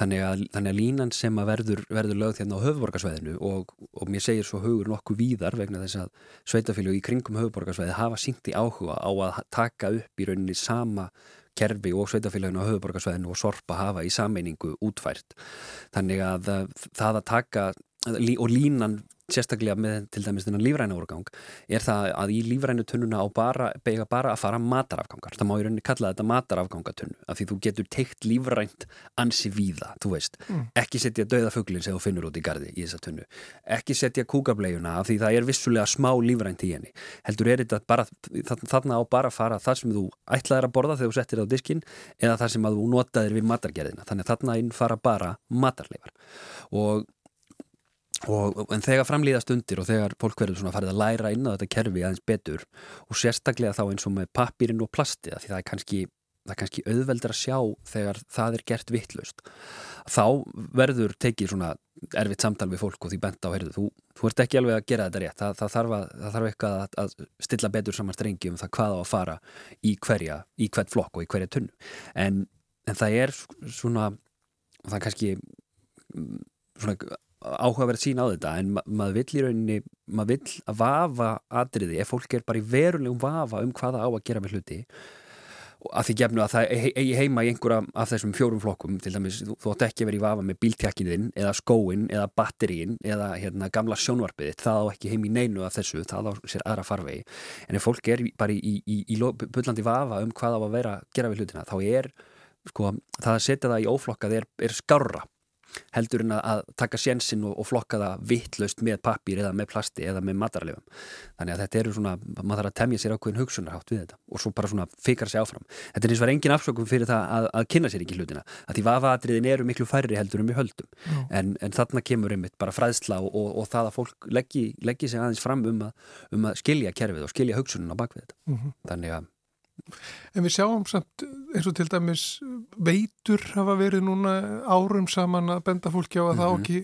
Þannig að, þannig að línan sem að verður, verður lögð hérna á höfuborgarsvæðinu og, og mér segir svo hugur nokkuð víðar vegna þess að sveitafélug í kringum höfuborgarsvæði hafa sínt í áhuga á að taka upp í rauninni sama kerfi og sveitafélaginu á höfuborgarsvæðinu og sorpa hafa í sameiningu útfært. Þannig að uh, það að taka og línan sérstaklega með til dæmis þennan lífræna úrgang er það að í lífrænu tunnuna á bara, beiga bara að fara matarafgangar það má í rauninni kalla þetta matarafgangatunnu af því þú getur teikt lífrænt ansi víða, þú veist, Mm. ekki setja döða fuglinn sem þú finnur út í gardi í þessa tunnu. Ekki setja kúkableiuna af því það er vissulega smá lífrænt í henni. Heldur er þetta bara, þarna á bara að fara það sem þú ætlaðir að borða þegar þú settir á diskinn eða það sem að þú notaðir við matargerðina. Þannig að þarna inn fara bara matarleifar og en þegar framlýðast undir og þegar fólk verður svona farið að læra inn á þetta kerfi aðeins betur og sérstaklega þá eins og með pappirinn og plastið því það er kannski, það er kannski auðveldur að sjá þegar það er gert vittlust þá verður tekið svona erfitt samtal við fólk og því bent á heyrðu, þú, þú ert ekki alveg að gera þetta rétt. Það, það, þarf, að, það þarf eitthvað að, að stilla betur saman strengi um það hvað á að fara í hverja, í hvert flokk og í hverja tunnu en en það er svona það er kannski mm, svona áhugaverð sín á þetta en ma maður vill í rauninni maður vill að vafa atriði ef fólk er bara í verulegum vafa um hvaða á að gera með hluti að því gefnu að það eigi heima í einhverja af þessum fjórum flokkum til dæmis, þú, átt ekki verið í vafa með bíltjakkinðinn eða skóin eða batterín eða hérna, gamla sjónvarpiðið það á ekki heim í neinu af þessu, það á sér aðra farvegi. En ef fólk er bara í, í, í, í bullandi vafa um hvað á að vera gera við hlutina, þá er sko, það að setja það í óflokkað er, er skarra heldur en að taka sjensin og, og flokka það vittlaust með pappir eða með plasti eða með matarlefum. Þannig að þetta eru svona, maður þarf að temja sér ákveðin hugsunarhátt við þetta og svo bara svona fikar sér áfram. Þetta er eins og er engin afsökum fyrir það að, að kynna sér ekki hlutina. Að því vafaadriðin eru miklu færri heldur um í höldum. En, en þarna kemur einmitt bara fræðsla og, og, og það að fólk leggji sig aðeins fram um að, um að skilja kerfið og skilja hugsununa bak við þetta. Mm -hmm. Þannig að En við sjáum samt eins og til dæmis veitur hafa verið núna árum saman að benda fólki á að mm -hmm. það mhm. ekki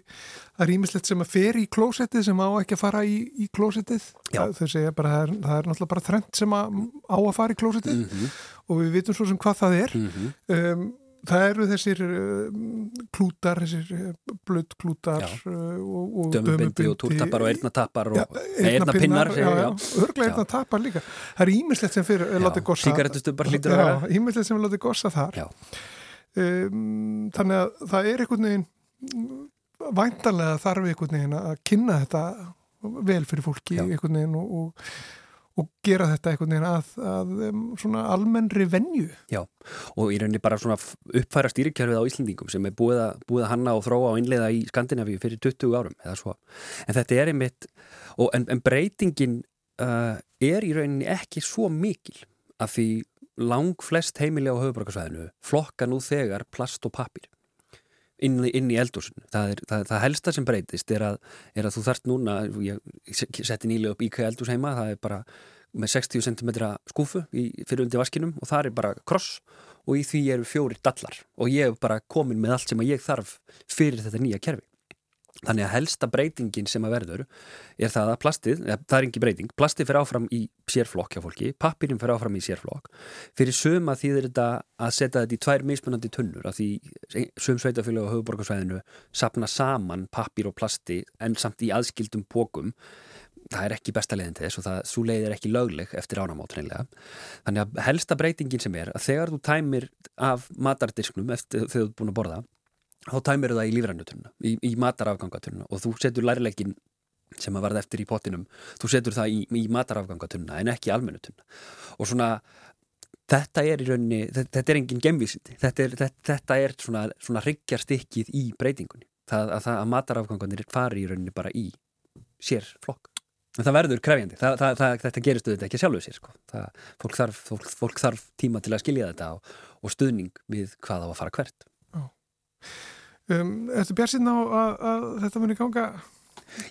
það er ímislegt sem að fer í klósettið sem á ekki að fara í, í klósettið þau segja bara það er, það er náttúrulega bara þrend sem að, á að fara í klósettið mm -hmm. og við vitum svo sem hvað það er mm -hmm. um, það eru þessir uh, klútar, þessir uh, blöddklútar uh, og, og dömubindi og túrtappar og eirnatappar og eirnapinnar örglega eirnatappar líka. Það er ímislegt sem fyrir eh, látið gossa ímislegt sem látið gossa þar. Um, þannig að það er einhvern veginn væntalega þarf einhvern veginn að kynna þetta vel fyrir fólki og, og og gera þetta einhvern veginn að, að svona almennri venju. Já, og í rauninni bara svona uppfæra stýrikerfið á Íslandingum sem er búið að, búið að hanna og þróa og innleiða í Skandinavíu fyrir 20 árum eða svo. En þetta er einmitt, en, en breytingin uh, er í rauninni ekki svo mikil að því lang flest heimilega á höfuborgarsvæðinu flokka nú þegar plast og pappir inn, inn í eldúsinu. Það, það, það helsta sem breytist er að, er að þú þarft núna, ég setti nýlega upp IK eldús heima, það er bara með 60 cm skúfu í, fyrir undir vaskinum og það er bara kross og í því eru fjóri dallar og ég hef bara komin með allt sem ég þarf fyrir þetta nýja kerfi. Þannig að helsta breytingin sem að verður er það að plastið, eða, það er ekki breyting, plastið fyrir áfram í sérflokk hjá fólki, pappirinn fyrir áfram í sérflokk. Fyrir söm að þýðir þetta að setja þetta í tvær mismunandi tunnur, að því söm sveitafélag á höfuborgarsvæðinu sapna saman pappir og plasti en samt í aðskildum pókum. Það er ekki besta leiðin til þess og það, svo leið er ekki lögleg eftir ánamáttunlega. Þannig að helsta breytingin sem er að þegar þú tæmir af matardisknum eftir þegar þú ert búin að borða þá tæmir það í lífrannutununa, í, í matarafgangatununa og þú setur lærleikin sem að varða eftir í pottinum, þú setur það í, í matarafgangatununa en ekki almennutununa og svona þetta er í rauninni, þetta, þetta er engin gemvísindi, þetta er, þetta, þetta er svona, svona ryggjarstykkið í breytingunni. Það að, að matarafganganir fari í rauninni bara í sér flokk. En það verður krefjandi, það, það, þetta gerist auðvitað ekki sjálfuð sér sko. fólk þarf, fólk, fólk þarf tíma til að skilja þetta og, og stuðning við hvað á að fara hvert Um, Ertu björnsinn á að, að þetta muni ganga,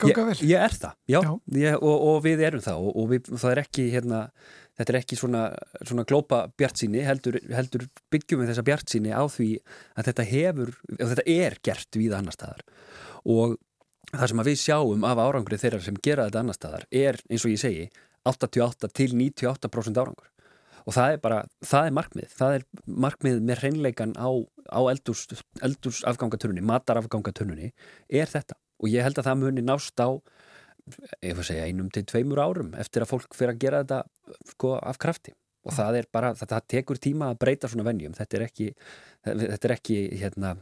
ganga vel? Ég er það, já, já. Ég, og, og við erum það og, og við, það er ekki hérna, þetta er ekki svona, svona glópa bjartsýni, heldur, heldur byggjum við þessa bjartsýni á því að þetta hefur, og þetta er gert við annar staðar og það sem við sjáum af árangrið þeirra sem gera þetta annar staðar er, eins og ég segi 88 til 98% árangur og það er bara, það er markmið. Það er markmið með hreinleikan á, á eldurs, eldurs afgangatunni matarafgangatunni, er þetta. Og ég held að það muni nást á ég får segja einum til tveimur árum eftir að fólk fyrir að gera þetta sko af krafti. Og það er bara, það tekur tíma að breyta svona vennjum, þetta er ekki þetta er ekki, hérna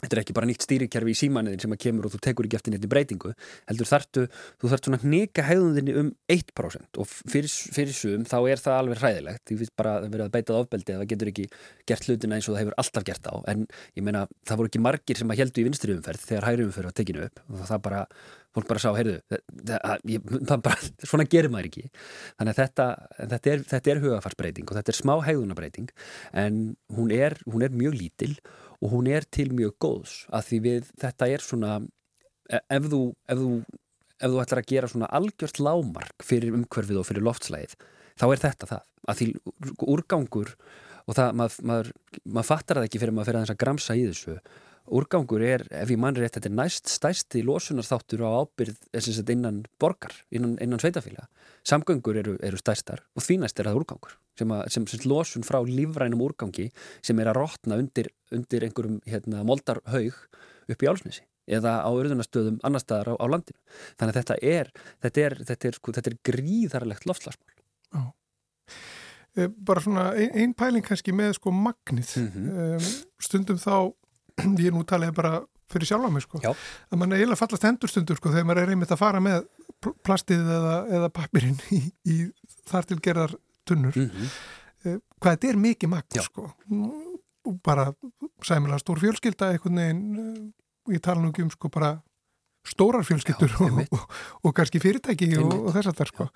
Þetta er ekki bara nýtt stýrikerfi í símanniðin sem að kemur og þú tekur ekki eftir neitt í breytingu heldur þartu, þú þarf svona neka hegðunðinni um 1% og fyrir, fyrir sum þá er það alveg hræðilegt. Því við bara verðum að beitað ofbeldi að það getur ekki gert hlutina eins og það hefur alltaf gert á en ég meina það voru ekki margir sem að heldu í vinstri umferð þegar hægri umferð var tekinu upp og það bara, fólk bara sá, heyrðu það, það bara, svona gerir maður ekki. Þannig að þetta, þetta er, er hugafarsbreyting og þetta er smá hegðunabbreyting en hún er, hún er mjög lítil og hún er til mjög góðs að því við, þetta er svona e, ef þú, ef þú, ef þú ætlar að gera svona algjört lámark fyrir umhverfið og fyrir loftslæðið þá er þetta það, að því úrgangur og það, maður, maður, maður fattar það ekki fyrir maður fyrir að gramsa í þessu úrgangur er, ef ég mann rétt, þetta er næst stæsti losunarþáttur á ábyrð innan borgar, innan, innan sveitafíla samgöngur eru, eru stærstar og því næst er það úrgangur sem, að, sem, sem losun frá lífrænum úrgangi sem er að rotna undir, undir einhverjum hérna, moldarhaug upp í álsnesi eða á urðunastöðum annar staðar á, á landinu. Þannig að þetta er, þetta er, þetta er, sko, þetta er gríðarlegt loftslagsmál. Eh, bara svona ein, ein pæling kannski með sko magnið Mhm. um, stundum þá ég nú talaði bara fyrir sjálfa mig sko. Að mann er eiginlega fallast hendur stundur sko þegar maður er einmitt að fara með pl- plastið eða, eða pappirinn í, í þar til gerðar tunnur. Mm -hmm. hvað þetta er mikið magn sko. Bara sæmilega stór fjölskylda einhvern veginn uh, ég tala nú ekki um sko bara stórar fjölskyldur Já, og, og, og kannski fyrirtæki og, og þess að það sko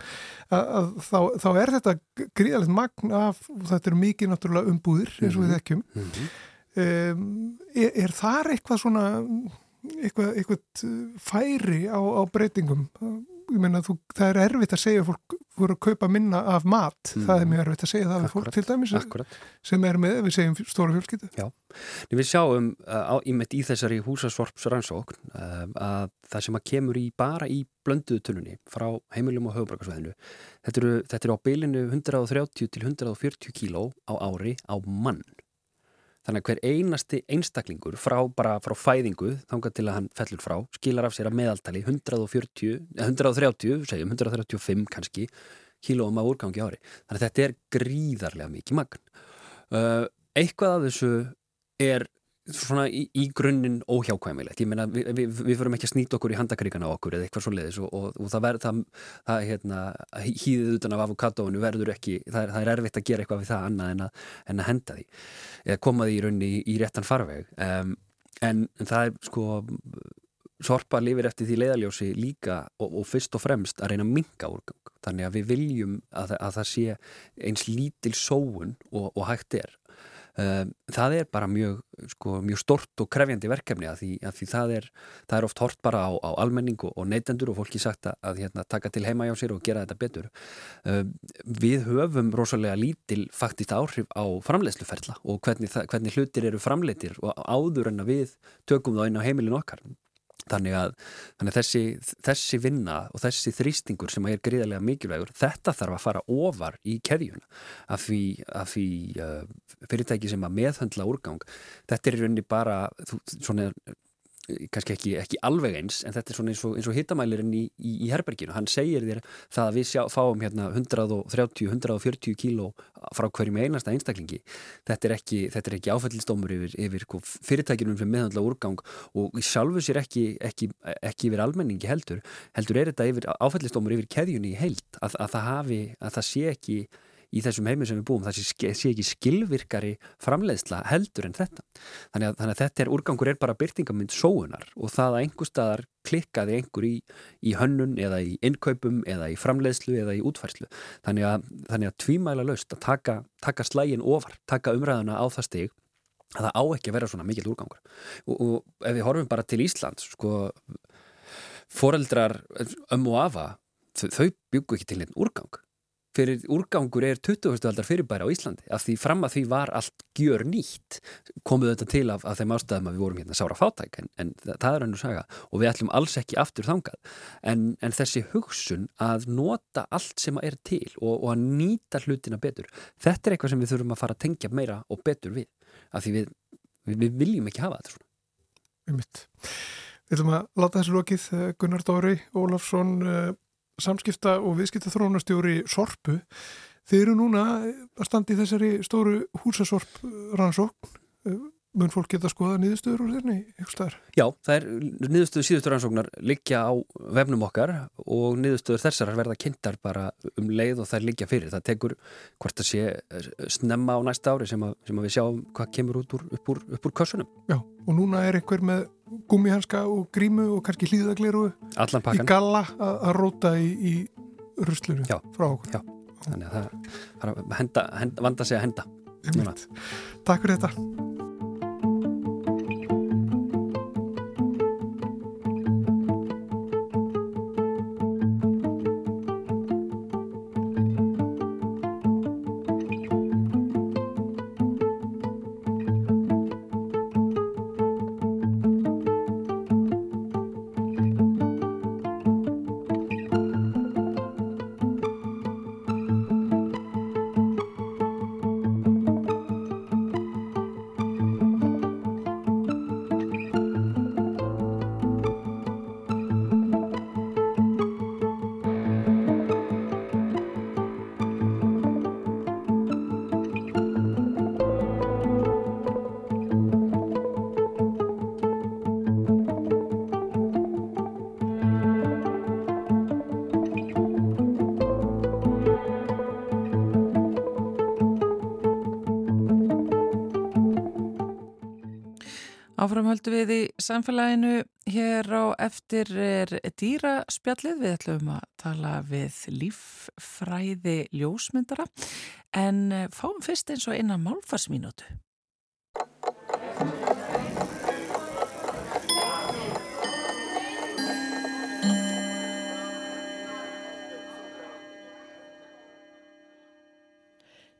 að, að þá, þá er þetta gríðalegt magn af, þetta er mikið náttúrulega umbúðir eins og við Mhm. þekkjum. Mm -hmm. Um, er, er þar eitthvað svona eitthvað, eitthvað færi á, á breytingum ég meina þú, það er erfitt að segja fólk voru að kaupa minna af mat Mhm. það er mjög erfitt að segja það við fólk til dæmis Akkurat. sem er með, við segjum stóra fjölskyldu Við sjáum uh, á, í, þessari húsasvorpsrannsókn uh, að það sem að kemur í bara í blönduðu tunnunni frá heimilum og höfubrakarsveðinu þetta eru, þetta eru á bylinu 130 til 140 kíló á ári á mann. Þannig að hver einasti einstaklingur frá bara frá fæðingu þangað til að hann fellur frá skilar af sér að meðaltali 140, eh, 130, segjum 135 kannski kílóum af úrgangi ári. Þannig að þetta er gríðarlega mikið magn. Uh, eitthvað af þessu er svona í, í grunninn óhjákvæmilegt. Ég meina, við, við, við förum ekki að snýta okkur í handakríkana okkur eða eitthvað svo leiðis og, og, og það það, það hérna, hýðið utan af avokadóinu verður ekki, það er, það er erfitt að gera eitthvað við það annað en að, en að henda því eða koma því í rauninni í, í réttan farveg. Um, en, en það er sko sorpa lifir eftir því leiðaljósi líka og, og fyrst og fremst að reyna að minka úrgang. Þannig að við viljum að, að það sé eins lítil sóun og, hægt er það er bara mjög, sko, mjög stort og krefjandi verkefni að því, að því það, er, það er oft hort bara á, á almenning og, neytendur og fólki sagt að, að hérna, taka til heima hjá sér og gera þetta betur. Um, við höfum rosalega lítil faktist áhrif á framleiðsluferla og hvernig, það, hvernig hlutir eru framleitir og áður en að við tökum það inn á heimilin okkar Þannig að, þannig að þessi, þessi vinna og þessi þrýstingur sem er gríðarlega mikilvægur, þetta þarf að fara ofar í keðjuna af því, af því uh, fyrirtæki sem að meðhöndla úrgang. Þetta er í rauninni bara, þú, svona, kannski ekki, ekki alveg eins, en þetta er svona eins og, og hittamælirinn í, í, í herberginu. Hann segir þér það að við sjá, fáum hérna 130-140 kíló frá hverjum einasta einstaklingi. Þetta er ekki, ekki áfællistómur yfir, yfir sko, fyrirtækinum sem meðhandla úrgang og sjálfu sér ekki, ekki, ekki yfir almenningi heldur. Heldur er þetta áfællistómur yfir keðjunni í heild, að, að, það hafi, að það sé ekki í þessum heiminn sem við búum, það sé, sé ekki skilvirkari framleiðsla heldur en þetta. Þannig að, þannig að þetta er, úrgangur er bara byrtingamind sóunar og það að einhver staðar klikkaði einhver í, í hönnun eða í innkaupum eða í framleiðslu eða í útfærslu. Þannig að, þannig að tvímæla löst að taka, taka slægin ofar, taka umræðuna á það stig að það á ekki að vera svona mikill úrgangur. Og, og ef við horfum bara til Íslands, sko, foreldrar ömmu afa, þau byggu ekki til einn úrgang fyrir úrgangur er 20. aldar fyrirbæri á Íslandi af því fram að því var allt gjör nýtt komuð þetta til af, af þeim ástæðum að við vorum hérna sára fátæk en, en það er hannu saga og við ætlum alls ekki aftur þangað en, en þessi hugsun að nota allt sem er til og, og að nýta hlutina betur þetta er eitthvað sem við þurfum að fara að tengja meira og betur við af því við, við, við viljum ekki hafa þetta svona Einmitt. Við ætlum að láta þessu lokið eh, Gunnar Dóri Ólafsson uh, samskipta og viðskipta þrónastjóri Sorpu. Þeir eru núna að standa í þessari stóru húsasorp rannsókn. Mun fólk geta að skoða niðurstöður úr þérni ykkur staðar? Já, það er niðurstöður síðustur rannsóknar liggja á vefnum okkar og niðurstöður þessar verða kynntar bara um leið og þær liggja fyrir. Það tekur hvort að sé snemma á næsta ári sem að, sem að við sjáum hvað kemur út úr, upp úr, upp úr kössunum. Já, og núna er einhver með gummihanska og grímu og kannski hlýðagleru Allan í galla að róta í, í ruslinu Já. frá okkur. Já. Þannig að það það er að henda, henda, vanda sig að henda. Takk fyrir þetta. Áframhöldu við í samfélaginu hér á eftir er dýraspjallið. Við ætlum að tala við líffræði ljósmyndara en eh, fáum fyrst eins og eina málfarsmínútu.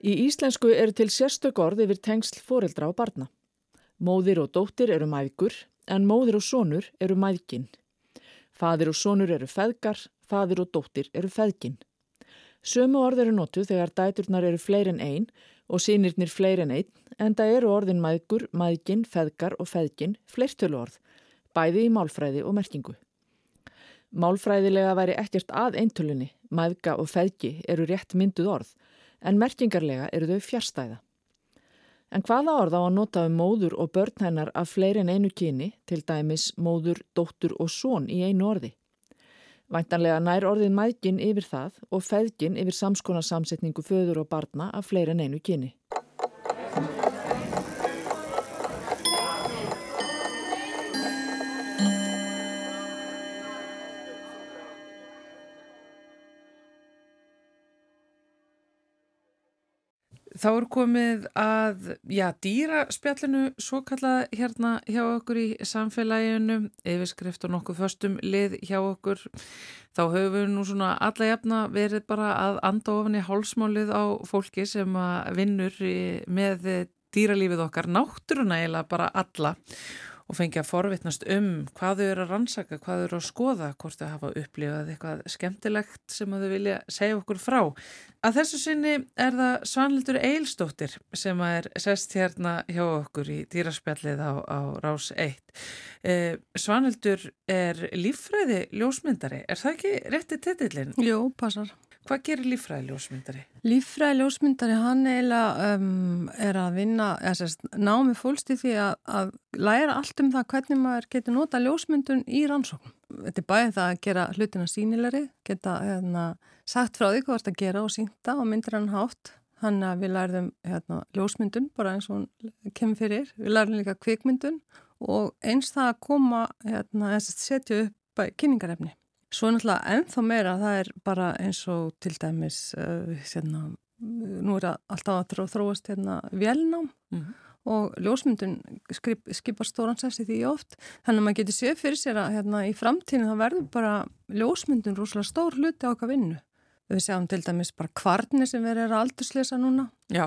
Í íslensku eru til sérstök orð yfir tengsl foreldra og barna. Móðir og dóttir eru mæðgur en móðir og sonur eru mæðginn. Fadir og sonur eru feðgar, fadir og dóttir eru feðginn. Sömu orð eru notu þegar dæturnar eru fleir en einn og sínirnir fleir en einn en það eru orðin mæðgur, mæðginn, feðgar og feðginn fleirtölu orð, bæði í málfræði og merkingu. Málfræðilega væri ekkert að eintölunni, mæðga og feðgi eru rétt mynduð orð en merkingarlega eru þau fjärstæða. En hvaða orð á að nota um móður og börn hennar af fleiri en einu kyni, til dæmis móður, dóttur og són í einu orði? Væntanlega nær orðin mæðgin yfir það og feðgin yfir samskona samsetningu föður og barna af fleiri en einu kyni. Þá er komið að, já, dýraspjallinu svo kallað hérna hjá okkur í samfélaginu, yfirskrift og nokkuð föstum lið hjá okkur. Þá höfum við nú svona alla jafna verið bara að anda ofan í hálsmálið á fólki sem vinnur með dýralífið okkar, náttúruna eiginlega bara alla og fengi að forvitnast um hvað þau eru að rannsaka, hvað þau eru að skoða, hvort þau hafa upplifað eitthvað skemmtilegt sem þau vilja segja okkur frá. Að þessu sinni er það Svanlildur Eilstóttir sem er sest hérna hjá okkur í dýraspjallið á, á Rás 1. Eh, Svanlildur er líffræði ljósmyndari, er það ekki rétti titillin? Jú, passar. Hvað gerir líffræði ljósmyndari? Líffræði ljósmyndari, hann eiginlega um, er að vinna, námi fólst í því að, að læra allt um það hvernig maður getur nota ljósmyndun í rannsókn. Þetta er bæðið það að gera hlutina sínilegri, geta hérna, sagt frá því hvað það er að gera og sínta og myndir hann hátt. Þannig að við lærðum hérna, ljósmyndun bara eins og hún kemur fyrir. Við lærðum líka kvikmyndun og eins það að koma, hérna, setja upp kynningarefni. Svo náttúrulega ennþá meira það er bara eins og til dæmis uh, hérna, nú er alltaf að þróast hérna vélnám mm -hmm. og ljósmyndun skip, skipar stóransessi því oft þannig að maður getur séð fyrir sér að hérna, í framtíðinu þá verður bara ljósmyndun rúslega stór hluti á okkar vinnu. Við sjáum til dæmis bara kvarnir sem verður aldurslesa núna. Já.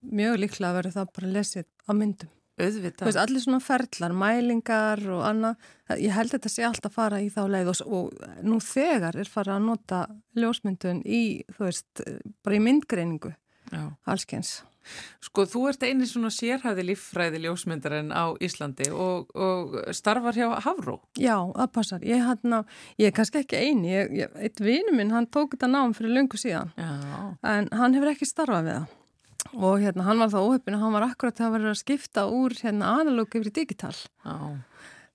Mjög líklega verður það bara lesið á myndum. Auðvitað. Veist, allir svona ferlar, mælingar og annað, ég held að þetta sé alltaf fara í þá leið og, og nú þegar er farið að nota ljósmyndun í, þú veist, bara í myndgreiningu, allskyns. Sko, þú ert eini svona sérhæði líffræði ljósmyndarinn á Íslandi og, og starfar hjá Havró. Já, það passar. Ég, hana, ég er kannski ekki eini, ég, ég, eitt vinu minn, hann tók þetta nám fyrir lungu síðan, Já. en hann hefur ekki starfað við það og hérna hann var það óhefn og hann var akkurat að vera að skipta úr hérna analóg yfir digital Já.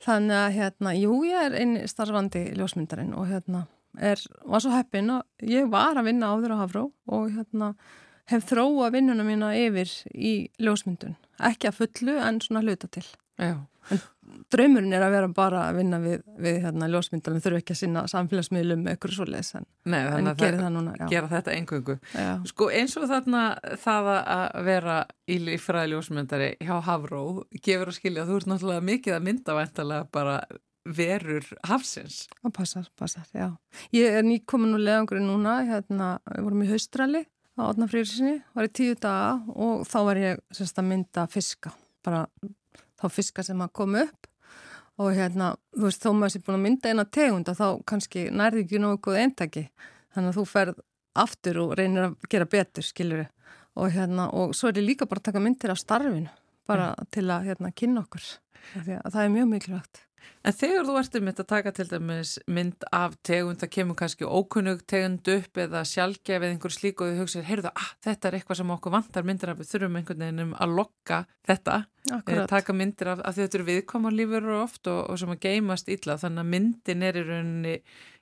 þannig að hérna, jú ég er einn starfandi ljósmyndarinn og hérna er, var svo heppin og ég var að vinna áður á Hafró og hérna hef þróa vinnuna mína yfir í ljósmyndun, ekki að fullu en svona hluta til Já. En draumurinn er að vera bara að vinna við, við hérna ljósmyndan, við þurfum ekki að sinna samfélagsmiðlum með ykkur svo leis en, Nei, en að gera það- núna já. gera þetta. Já. Sko eins og þarna það að vera í líffræði ljósmyndari hjá Havró gefur að skilja að þú ert náttúrulega mikið að mynda væntalega bara verur hafsins. Það passar, passar, já. Ég er nýkomin úr leðangurinn núna, hérna, við vorum í haustrali á Otnafrýrisinni, var í tíu daga og þá var ég sérst að mynda fiska, bara þá fiska sem að koma upp. Og hérna, þú veist, þó maður sé búin að mynda eina tegunda þá kannski nærði ekki nógu góð eintaki, þannig að þú ferð aftur og reynir að gera betur, skilur og hérna, og svo er ég líka bara að taka myndir af starfinu, bara til að hérna, kynna okkur, Af því að það er mjög mikilvægt. En þegar þú ert um þetta að taka til dæmis mynd af tegund, það kemur kannski ókunnug tegund upp eða sjálfgef eða einhver slík og þú hugsaður, heyrðu, ah, þetta er eitthvað sem okkur vantar myndir af, við þurfum einhvern veginn um að lokka þetta, Akkurat. taka myndir af, af því þetta eru viðkvæmar lífur og oft og, og sem að geimast illa, þannig að myndin er í rauninni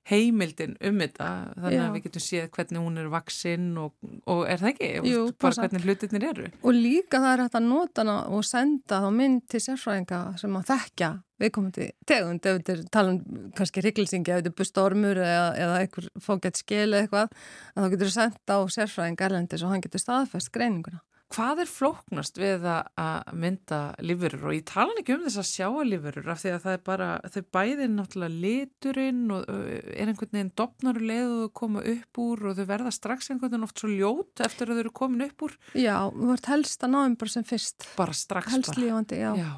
heimildin um þetta þannig Já. að við getum séð hvernig hún er vaksinn og, og er það ekki? Jú, bara hvernig hlutirnir eru Og líka það er hægt að nota og senda þá mynd til sérfræðinga sem að þekkja viðkomandi tegund ef þetta er tala um kannski hrygglsingi ef þetta er bustormur eða, eða einhver fókett skil eða eitthvað að þá getur þú senda á sérfræðinga erlendis og hann getur staðfest greininguna. Hvað er flóknast við að að mynda lífurur og ég tala ekki um þess að sjá lífurur af því að það er bara, þau bæði náttúrulega liturinn og er einhvern veginn dopnar leið og þau koma upp úr og þau verða strax einhvern veginn oft svo ljót eftir að þau eru komin upp úr Já, þú vart helst að náðum bara sem fyrst. bara strax Helst bara. lífandi, já. Já.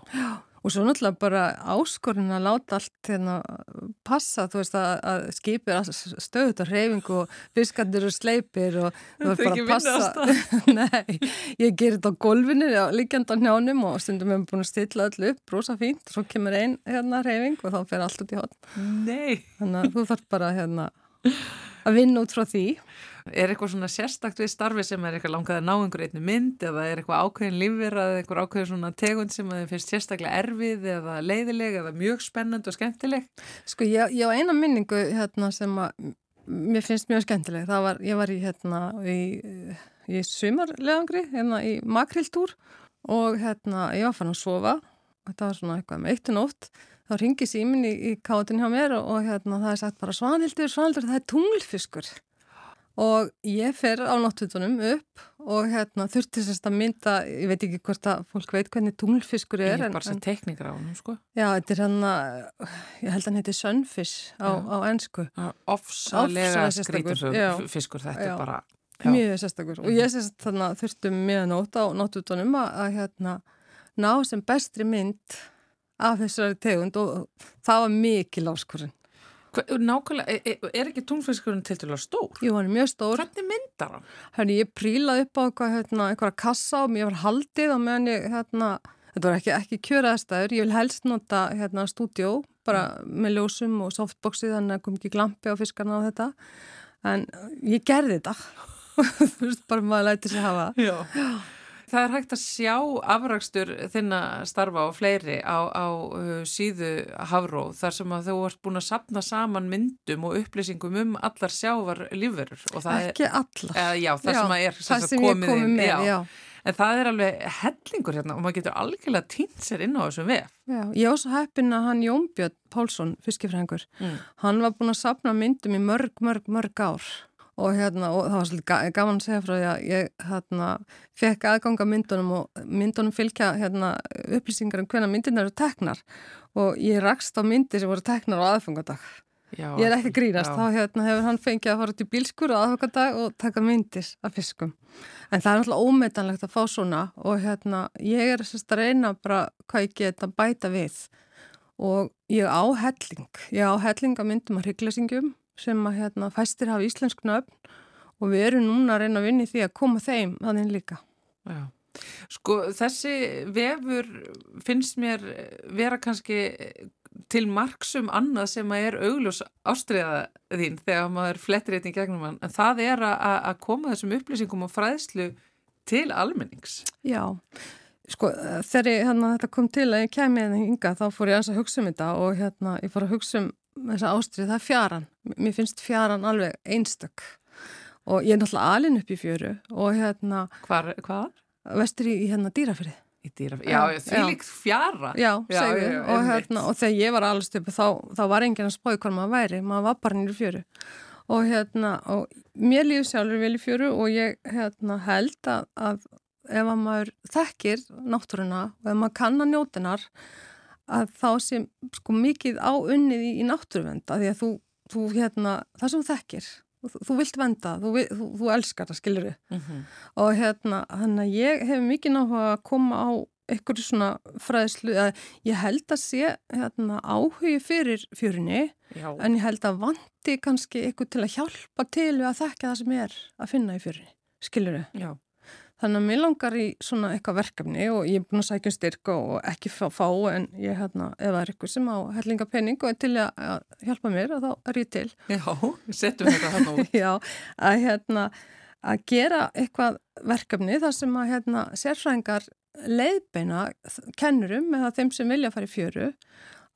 Og svo náttúrulega bara áskorinn að láta allt hérna passa, þú veist að, að skipir stöðut og reyfingu og fiskandir og sleipir og þú er ekki vinnuaðstaða. Nei, ég gerir þetta á gólfinu, já, liggjandi á njánum og stundum hefum búin að stilla öllu upp, rosa fínt, svo kemur ein hérna reyfing og þá fer allt út í hotn. Nei. Þannig að þú þarf bara hérna að vinna út frá því. Er eitthvað svona sérstakt við starfi sem er eitthvað langað að ná einhver einni mynd eða er eitthvað ákveðin lífver eða eitthvað ákveðin svona tegund sem að þið finnst sérstaklega erfið eða leiðileg eða mjög spennand og skemmtileg? Sko ég, ég á eina minningu hérna sem að mér finnst mjög skemmtileg. Það var, ég var í hérna í, í sumarlegangri hérna í makriltúr og hérna ég var fann að sofa. Þetta var svona eitthvað með eittu nótt. Þá ringi símin í, í kátin hjá mér og, og hérna það er sagt bara svanhildur, svanhildur, það er tunglfiskur. Og ég fer á náttutunum upp og hérna þurfti sérst að mynda, ég veit ekki hvort að fólk veit hvernig tunglfiskur Ég er. er bara sér tekníkar á hann, sko. Já, þetta er hann að, ég held að hann heiti Sunfish á, á ennsku. Skrítur já. fiskur, þetta Já. er bara... Já. Mjög sérstakur. Og ég sérst þannig að þurftum mjög nót á náttutunum að, að hérna ná sem bestri mynd af þessari tegund og það var mikil áskorinn. Nákvæmlega, er, er ekki túnfiskurinn til til að stór? Jú, hann er mjög stór. Hvernig myndar hann? Hérna, ég prílaði upp á eitthvað, hérna, eitthvað kassa og mér var haldið og meðan ég, hérna, þetta var ekki, ekki kjöraðastæður, ég vil helst nota, hérna, stúdjó, bara með ljósum og softboxi þannig að kom ekki glampi á fiskarna og þetta, en ég gerði þetta, þú veist, bara maður læti sér hafa. Já. Það er hægt að sjá afrakstur þinna starfa og fleiri á, á uh, síðu Havró þar sem að þú ert búin að sapna saman myndum og upplýsingum um allar sjávar það Ekki er, allar. eða, já, það sem að er sem sem komið inn, með, já. já. En það er alveg hellingur hérna og maður getur algjörlega týnt sér inn á þessum vef. Já, ég var svo heppin að hann Jónbjörn Pálsson, fiskifræðingur, Mm. hann var búin að sapna myndum í mörg, mörg, mörg ár og, hérna, og það var svolítið ga- gaman að segja frá því að ég hérna, fekk aðganga myndunum og myndunum fylgja hérna, upplýsingar um hvena myndin eru teknar og ég rakst á myndir sem voru teknar á aðfangadag. Já, Ég er ekki grínast, já. þá hérna, hefur hann fengið að fara til bílskur á aðfangadag og taka myndir af fiskum. En það er náttúrulega ómetanlegt að fá svona og hérna, ég er sérst að reyna bara hvað ég get að bæta við og ég á helling, ég á helling að myndum að hrygglesingjum sem að hérna, fæstir hafa íslensk nöfn og við erum núna að reyna að vinna í því að koma þeim þannig líka. Já. Sko þessi vefur finnst mér vera kannski til marksum annað sem að er augljós ástriða þín þegar maður flettir eitthvað í gegnum hann en það er að, að koma þessum upplýsingum og fræðslu til almennings. Já, sko þegar ég, hérna, þetta kom til að ég kemi hérna hinga þá fór ég aðeins að hugsa um þetta og hérna ég fór að hugsa um þessa ástrið, það er fjaran. Mér finnst fjaran alveg einstök og ég er náttúrulega alin upp í fjöru og hérna Hvar, hvað? vestur í, í hérna dýrafyrið. Í dýra... Já, Já, því líkt fjara. Já, Já, já, já, og, hérna, og þegar ég var alveg stöpu þá, þá var enginn að spói hvað maður væri, maður var bara nýru fjöru og hérna, og mér líður sjálfur vel í fjöru og ég hérna, held að, að ef að maður þekkir náttúruna og ef maður kann að njótinar að þá sé sko mikið á unnið í, í náttúruvenda því að þú, þú hérna, það sem þú þekkir þú, þú vilt venda, þú, þú, elskar það skilur Mhm. og hérna, hann að ég hef mikið náhuga að koma á einhverju svona fræðslu að ég held að sé hérna, áhugi fyrir fjörinni Já. en ég held að vanti kannski eitthvað til að hjálpa til við að þekka það sem er að finna í fjörinni, skilur þau? Já. Þannig að mér langar í svona eitthvað verkefni og ég er búin að sækja um styrk og ekki fá, fá en ég hérna, ef það er eitthvað sem á hellinga penning og er til að, að hjálpa mér að þá er ég til. Já, settum þetta hann út. Já, að hérna að gera eitthvað verkefni þar sem að hérna sérfræðingar leiðbeina kennurum eða þeim sem vilja fara í fjöru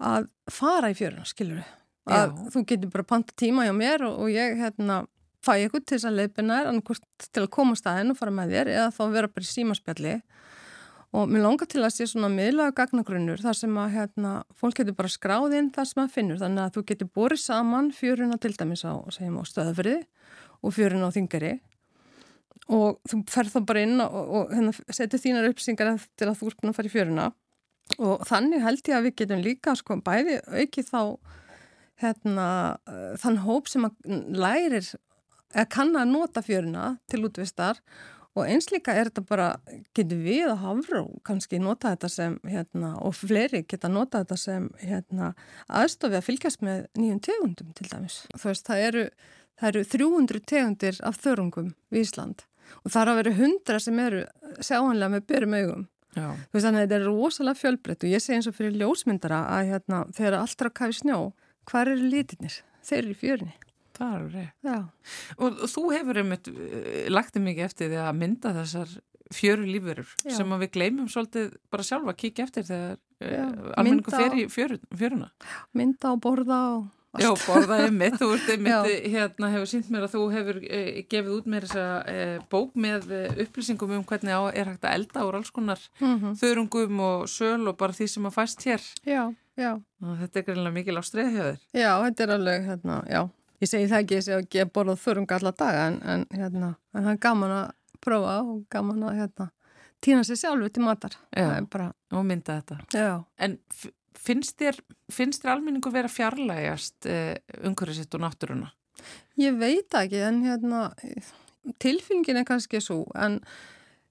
að fara í fjöruna, skilur við. að Já. þú getur bara panta tíma hjá mér og, og ég hérna fæ eitthvað til þess að leipina er annarkvort til að koma á staðinn og fara með þér eða þá vera bara í símaspjalli. Og mér langar til að sé svona miðlaga gagnagrunnur þar sem að hérna, fólk getur bara skráð inn það sem það finnur. Þannig að þú getur borið saman fjöruna til dæmis á, á stöðafriði og fjöruna á þingari og þú ferð þá bara inn og, og hérna, setur þínar uppsingar til að þú ert búin að fara í fjöruna. Og þannig held ég að við getum líka sko bæði aukið þá hérna, þann hóp sem að lærir eða kann að nota fjöruna til útvistar og eins líka er þetta bara, getur við að hafra og kannski nota þetta sem hérna, og fleiri geta nota þetta sem hérna, aðstofi að fylgjast með nýjum tegundum til dæmis. Þú veist, það eru, það eru 300 tegundir af þörungum í Ísland og það er að vera 100 sem eru sjáanlega með byrjum augum. Já. Þú veist, þannig að þetta er rosalega fjölbreytt og ég segi eins og fyrir ljósmyndara að hérna, þegar allt er að kafi snjó, hvar eru litirnir? Þeir eru í fjörni. Það er. Já. Og, og þú hefur einmitt uh, lagt þig mikið eftir því að mynda þessar fjöru lífverur Já. sem að við gleymum svolítið bara sjálfa að kíkja eftir þegar uh, almenningu mynda fer í fjöru, fjöruna. Mynda og borða og Já, borðaði mitt, þú ert Já. mitt, hérna hefur sínt mér að þú hefur uh, gefið út með þessa uh, bók með uh, upplýsingum um hvernig á, er hægt að elda úr alls konar Mhm. þörungum og söl og bara því sem að fæst hér. Já, já. Og þetta er greinlega mikil ástreið hjá þér. Já, þetta er alveg, hérna, já. Ég segi það ekki, ég segi ekki að borða þörunga alla daga en, en hérna, en það er gaman að prófa og gaman að, hérna, týna sér sjálfu til matar. Bara, og mynda þetta. já. En finnst þér, finnst þér almenningu vera fjarlægast uh, umhverfið sitt og náttúruna? Ég veit ekki, en hérna, tilfinningin er kannski svo, en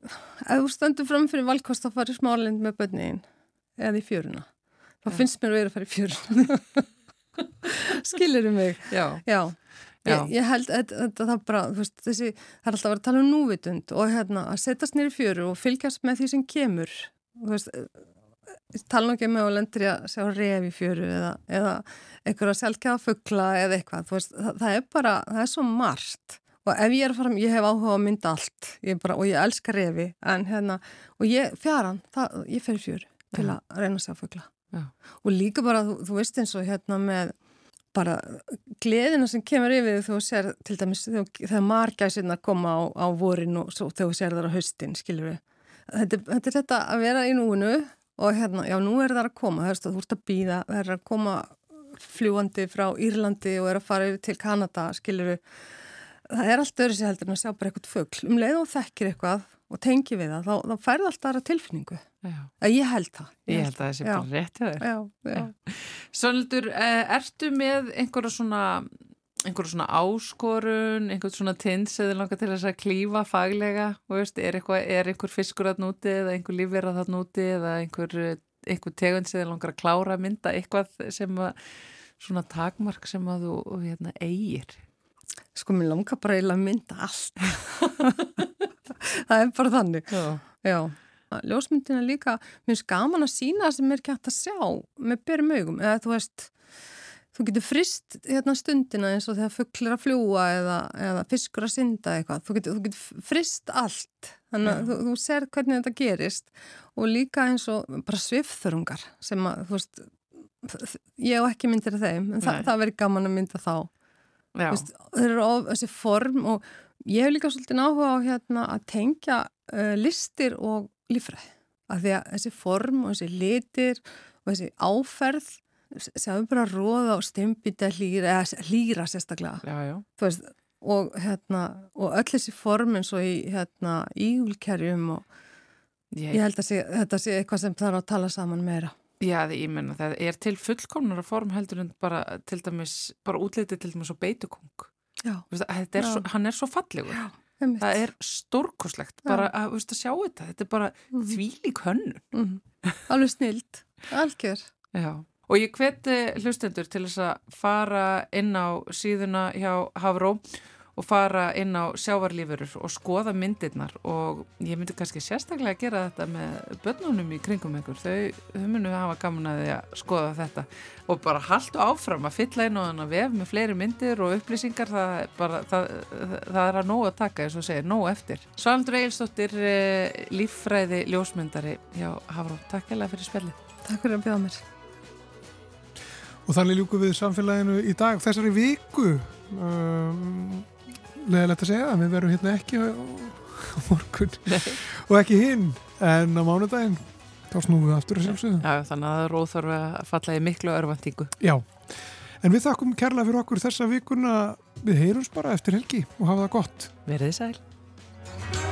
ef þú stendur fram fyrir valkost að fara í smálind með bönniðin eða í fjöruna, þá Já. finnst mér að vera að fara í fjöruna. Skilir mig? Já. Já. Ég, ég held að það bara, veist, þessi, það er alltaf að vera að tala um núvitund og hérna að setjast nýri fjöru og fylgjast með því sem kemur, þú veist, eh, tala nú ekki með og lendur ég að sjá ref í fjöru eða, eða einhverja sjálfkjaða fuggla eða eitthvað, þú veist, það, það er bara, það er svo margt. Og ef ég er að fara, ég hef áhuga að mynda allt. Ég bara, og ég elska refi, en hérna, og ég, fjaran, það, ég fer fjöru til að reyna að sjá fuggla Já. og líka bara, þú, þú veist eins og hérna með bara gleðina sem kemur yfir þú sér til dæmis þegar, margæsirna koma á, á vorin og svo, þegar þú sér þar á haustin, skilur við þetta, þetta er þetta að vera í núinu og hérna, já, nú er það að koma veist, þú ert að býða, það er að koma fljúandi frá Írlandi og er að fara yfir til Kanada, skilur við það er allt öðru sér heldur en að sjá bara eitthvað fögl um leið og þekkir eitthvað og tengi við það, þá, þá færðu alltaf aðra tilfinningu ég held það Ég held að það sé bara rétt hjá þér. Já, já. Svolítur, ertu með einhverja svona, einhverja svona áskorun, einhverja svona tins eða langar til þess að klífa faglega, veist, er, eitthvað, er einhver fiskur að núti eða einhver lífverða að núti eða einhver, einhver tegund sem langar að klára að mynda eitthvað sem að, svona takmark sem að þú hérna, eigir. Sko, mér langar bara eiginlega að mynda allt. það er bara þannig. Já. Já. Ljósmyndina líka, mér finnst gaman að sína það sem er ekki hægt að sjá með byrjum augum. Eða þú veist, þú getur frist hérna stundina eins og þegar fugglir að fljúa eða, eða fiskur að synda eitthvað. Þú getur, þú getur frist allt. Þannig að þú, þú ser hvernig þetta gerist og líka eins og bara svifþörungar sem að, þú veist, ég hef ekki myndir þeim, en það, það verður gaman að mynda þá. Veist, þeir eru of, þessi form og ég hef líka svolítið áhuga á hérna, að tengja uh, listir og líffræði. Af því að þessi form og þessi litir og þessi áferð sjáum bara róða og stimbita hlýra, eða hlýra sérstaklega. Já, já. Þú veist, og, hérna, og öll þessi form eins og í hérna, ígulkerjum og Ég, ég held að sé, þetta sé eitthvað sem þarf að tala saman meira. Já, ég menna það er til fullkomnara form heldur en bara til dæmis, bara útlitið til dæmis á beitukong. Já, Þú veist, þetta er Já. svo, hann er svo fallegur. Einmitt. Það er stórkoslegt bara að, þú veist, að sjá þetta. Þetta er bara Mhm. þvílík hönnun. Mhm. Alveg snild, algjör. Já. Og ég hveti hlustendur til þess að fara inn á síðuna hjá Havró og fara inn á sjávarlífurur og skoða myndirnar og ég myndi kannski sérstaklega gera þetta með börnunum í kringum ykkur. Þau, þau munu hafa gaman að því að skoða þetta og bara haldu áfram að fylla inn á þannig vef með fleiri myndir og upplýsingar það, er bara, það, það er að nóg að taka eins og segir, nóg eftir. Svaldur Eilstóttir, líffræði ljósmyndari hjá Havró. Takk hérlega fyrir spjallið. Takk fyrir að bjóða mér. Og þannig ljúku við samfélaginu í dag þessari viku um, leðilegt að segja að við verum hérna ekki á, á morgun og ekki hinn en á mánudaginn þá snúum við aftur að sjálfsögðu. Já, þannig að það er óþörfi að falla í miklu örvendingu. Já, en við þakkum kærlega fyrir okkur þessa vikuna við heyrums bara eftir helgi og hafa það gott. Verðið sæl.